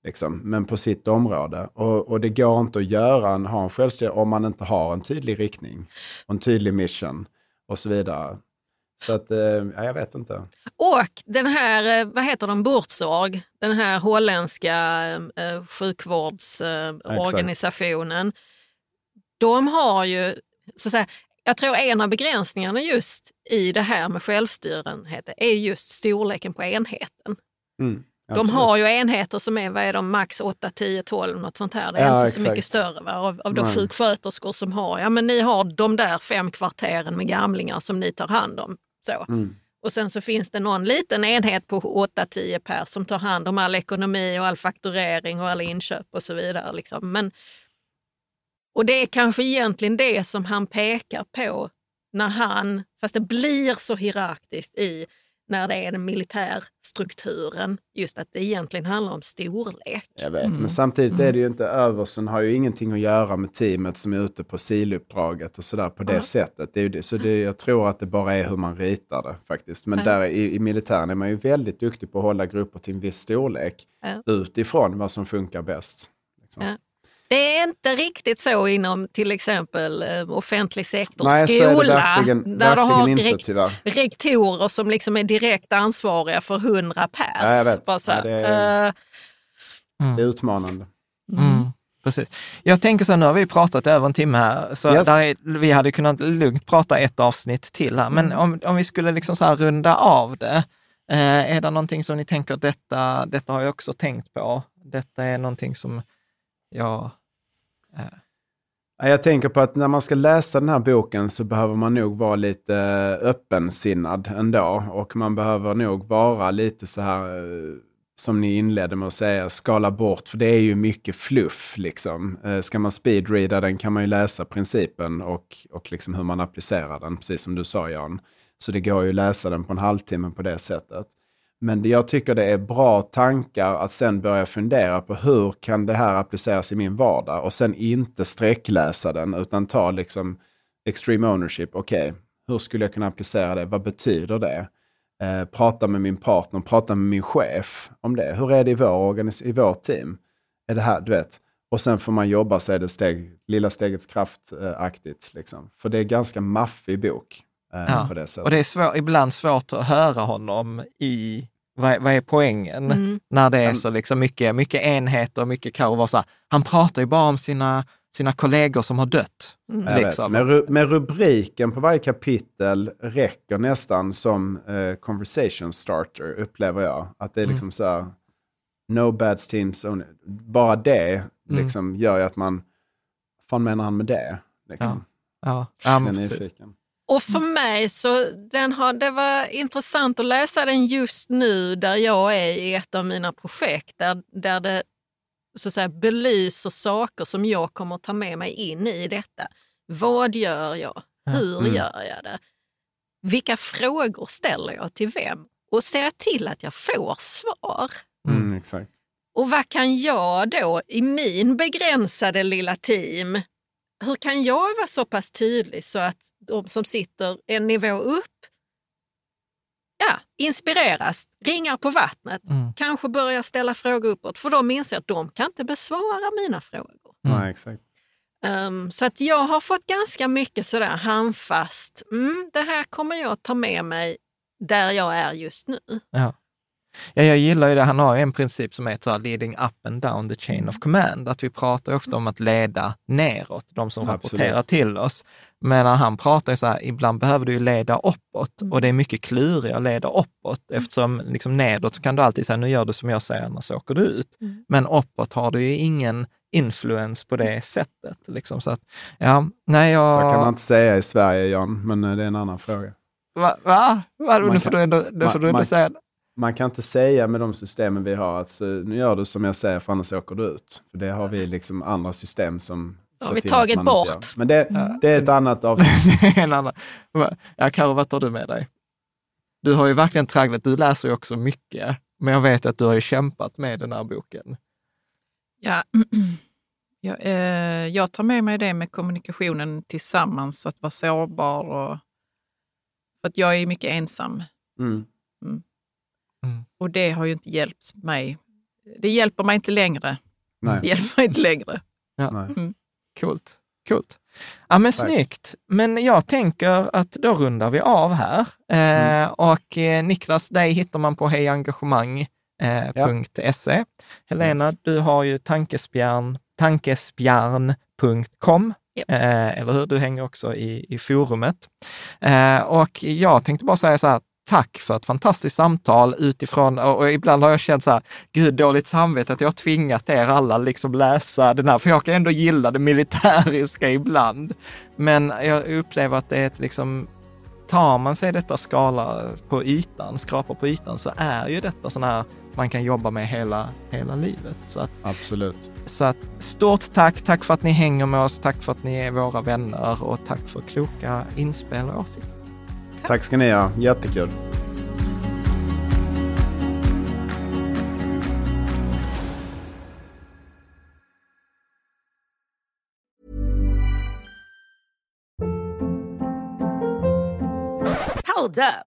Liksom, men på sitt område. Och, och det går inte att göra en, ha en självstyrelse om man inte har en tydlig riktning. Och en tydlig mission och så vidare. Så att, eh, ja, jag vet inte. Och den här, eh, vad heter den, Buurtzorg, den här holländska eh, sjukvårdsorganisationen. de har ju, så att säga, jag tror en av begränsningarna just i det här med självstyrenhet är just storleken på enheten. Mm, De har ju enheter som är, vad är de, max 8, 10, 12, något sånt här. Det är Ja, inte så mycket exakt. större va? av, av de Nej. sjuksköterskor som har, ja men ni har de där fem kvarteren med gamlingar som ni tar hand om. Så. Mm. Och sen så finns det någon liten enhet på 8-10 per som tar hand om all ekonomi och all fakturering och alla inköp och så vidare. Liksom. Men, och det är kanske egentligen det som han pekar på när han, fast det blir så hierarkiskt i när det är den militärstrukturen, just att det egentligen handlar om storlek. Jag vet, Mm. men samtidigt är det ju inte översten har ju ingenting att göra med teamet som är ute på siluppdraget och sådär på det Ja. sättet. Det är ju det, så det, jag tror att det bara är hur man ritar det faktiskt. Men där i, i militären är man ju väldigt duktig på att hålla grupper till en viss storlek utifrån vad som funkar bäst. Liksom. Det är inte riktigt så inom till exempel eh, offentlig sektor, Nej, så är det skola, verkligen- där du har inte, rek- tyvärr. rektorer som liksom är direkt ansvariga för 100 pers. Ja, jag vet. Bara så här, Ja, det är- eh, Det är utmanande. Mm, precis. Jag tänker så här, nu har vi pratat över en timme här, så Yes. där är, vi hade kunnat lugnt prata ett avsnitt till här. Men om, om vi skulle liksom så här runda av det, eh, är det någonting som ni tänker, detta, detta har jag också tänkt på, detta är någonting som jag... Ja, Jag tänker på att när man ska läsa den här boken så behöver man nog vara lite eh, öppensinnad ändå. Och man behöver nog vara lite så här, eh, som ni inledde med att säga, skala bort. För det är ju mycket fluff liksom. Eh, ska man speedreada den kan man ju läsa principen och, och liksom hur man applicerar den, precis som du sa Jan. Så det går ju att läsa den på en halvtimme på det sättet. Men jag tycker det är bra tankar att sen börja fundera på hur kan det här appliceras i min vardag och sen inte sträckläsa den utan ta liksom extreme ownership. Okej, hur skulle jag kunna applicera det? Vad betyder det? Eh, prata med min partner, prata med min chef om det. Hur är det i vår, organis- i vår team? Är det här, du vet. Och sen får man jobba sig det steg, lilla stegets kraftaktigt. Eh, liksom. För det är ganska maffig bok. Eh, Ja. på det sättet. Och det är svår, ibland svårt att höra honom i, vad, är- vad är poängen? Mm. När det är så liksom mycket, mycket enheter och mycket kaos. Så här, Han pratar ju bara om sina sina kollegor som har dött. Mm. Liksom. Men, ru- men rubriken på varje kapitel räcker nästan som eh, conversation starter, upplever jag. Att det är liksom så här, no bad teams only. Bara det liksom gör ju att man, vad fan menar han med det? Liksom. Ja, ja men Jag är precis. Och för mig så den har, det var intressant att läsa den just nu där jag är i ett av mina projekt där, där det så att säga, belyser saker som jag kommer att ta med mig in i detta. Vad gör jag? Hur Mm. gör jag det? Vilka frågor ställer jag till vem? Och ser jag till att jag får svar? Mm, exakt. Och vad kan jag då i min begränsade lilla team, hur kan jag vara så pass tydlig så att de som sitter en nivå upp ja, inspireras, ringar på vattnet, Mm. kanske börjar ställa frågor uppåt för de inser att de kan inte besvara mina frågor. Nej, exakt. Um, så att jag har fått ganska mycket sådär handfast, mm, det här kommer jag att ta med mig där jag är just nu. Ja. Ja, jag gillar ju det. Han har ju en princip som heter leading up and down the chain of command. Att vi pratar ofta om att leda neråt, de som Absolut. rapporterar till oss. Men han pratar så här, ibland behöver du ju leda uppåt och det är mycket klurigare att leda uppåt eftersom liksom nedåt kan du alltid säga, nu gör du som jag säger, annars åker du ut. Men uppåt har du ju ingen influens på det sättet. Liksom. Så att, ja, nej, jag... Så kan man inte säga i Sverige, Jan, men eh, det är en annan fråga. Va? Va? Va? Nu får du ändå, nu får du ändå säga Man kan inte säga med de systemen vi har att nu gör du som jag säger för annars åker du ut. För det har vi liksom andra system som Har ser vi tagit bort. Men det, det är ett annat avsnitt. annan. Ja, Karo, vad tar du med dig? Du har ju verkligen tragglat, du läser ju också mycket, men jag vet att du har ju kämpat med den här boken. Ja, jag, eh, jag tar med mig det med kommunikationen tillsammans, att vara sårbar. Och, för att jag är mycket ensam Mm. Och det har ju inte hjälpt mig. Det hjälper mig inte längre. Det Nej. hjälper mig inte längre. Ja. Nej. Coolt. Coolt. Ja, men Tack. snyggt. Men jag tänker att då rundar vi av här. Eh, och eh, Niklas, dig hittar man på hejengagemang.se. Eh, Helena, Yes. du har ju tankespjärn, tankespjärn.com. Japp. Eh, eller hur? Du hänger också i, i forumet. Eh, och jag tänkte bara säga så här, tack för ett fantastiskt samtal utifrån, och, ibland har jag känt så här, gud dåligt samvete att jag har tvingat er alla liksom läsa den här, för jag kan ändå gilla det militäriska ibland. Men jag upplever att det är ett liksom, tar man sig detta skala på ytan, skrapar på ytan, så är ju detta sån här man kan jobba med hela, hela livet. Så att, Absolut. så att stort tack, tack för att ni hänger med oss, tack för att ni är våra vänner och tack för kloka inspel och åsikter. Tack ska ni ha. Jättekul. Hold up.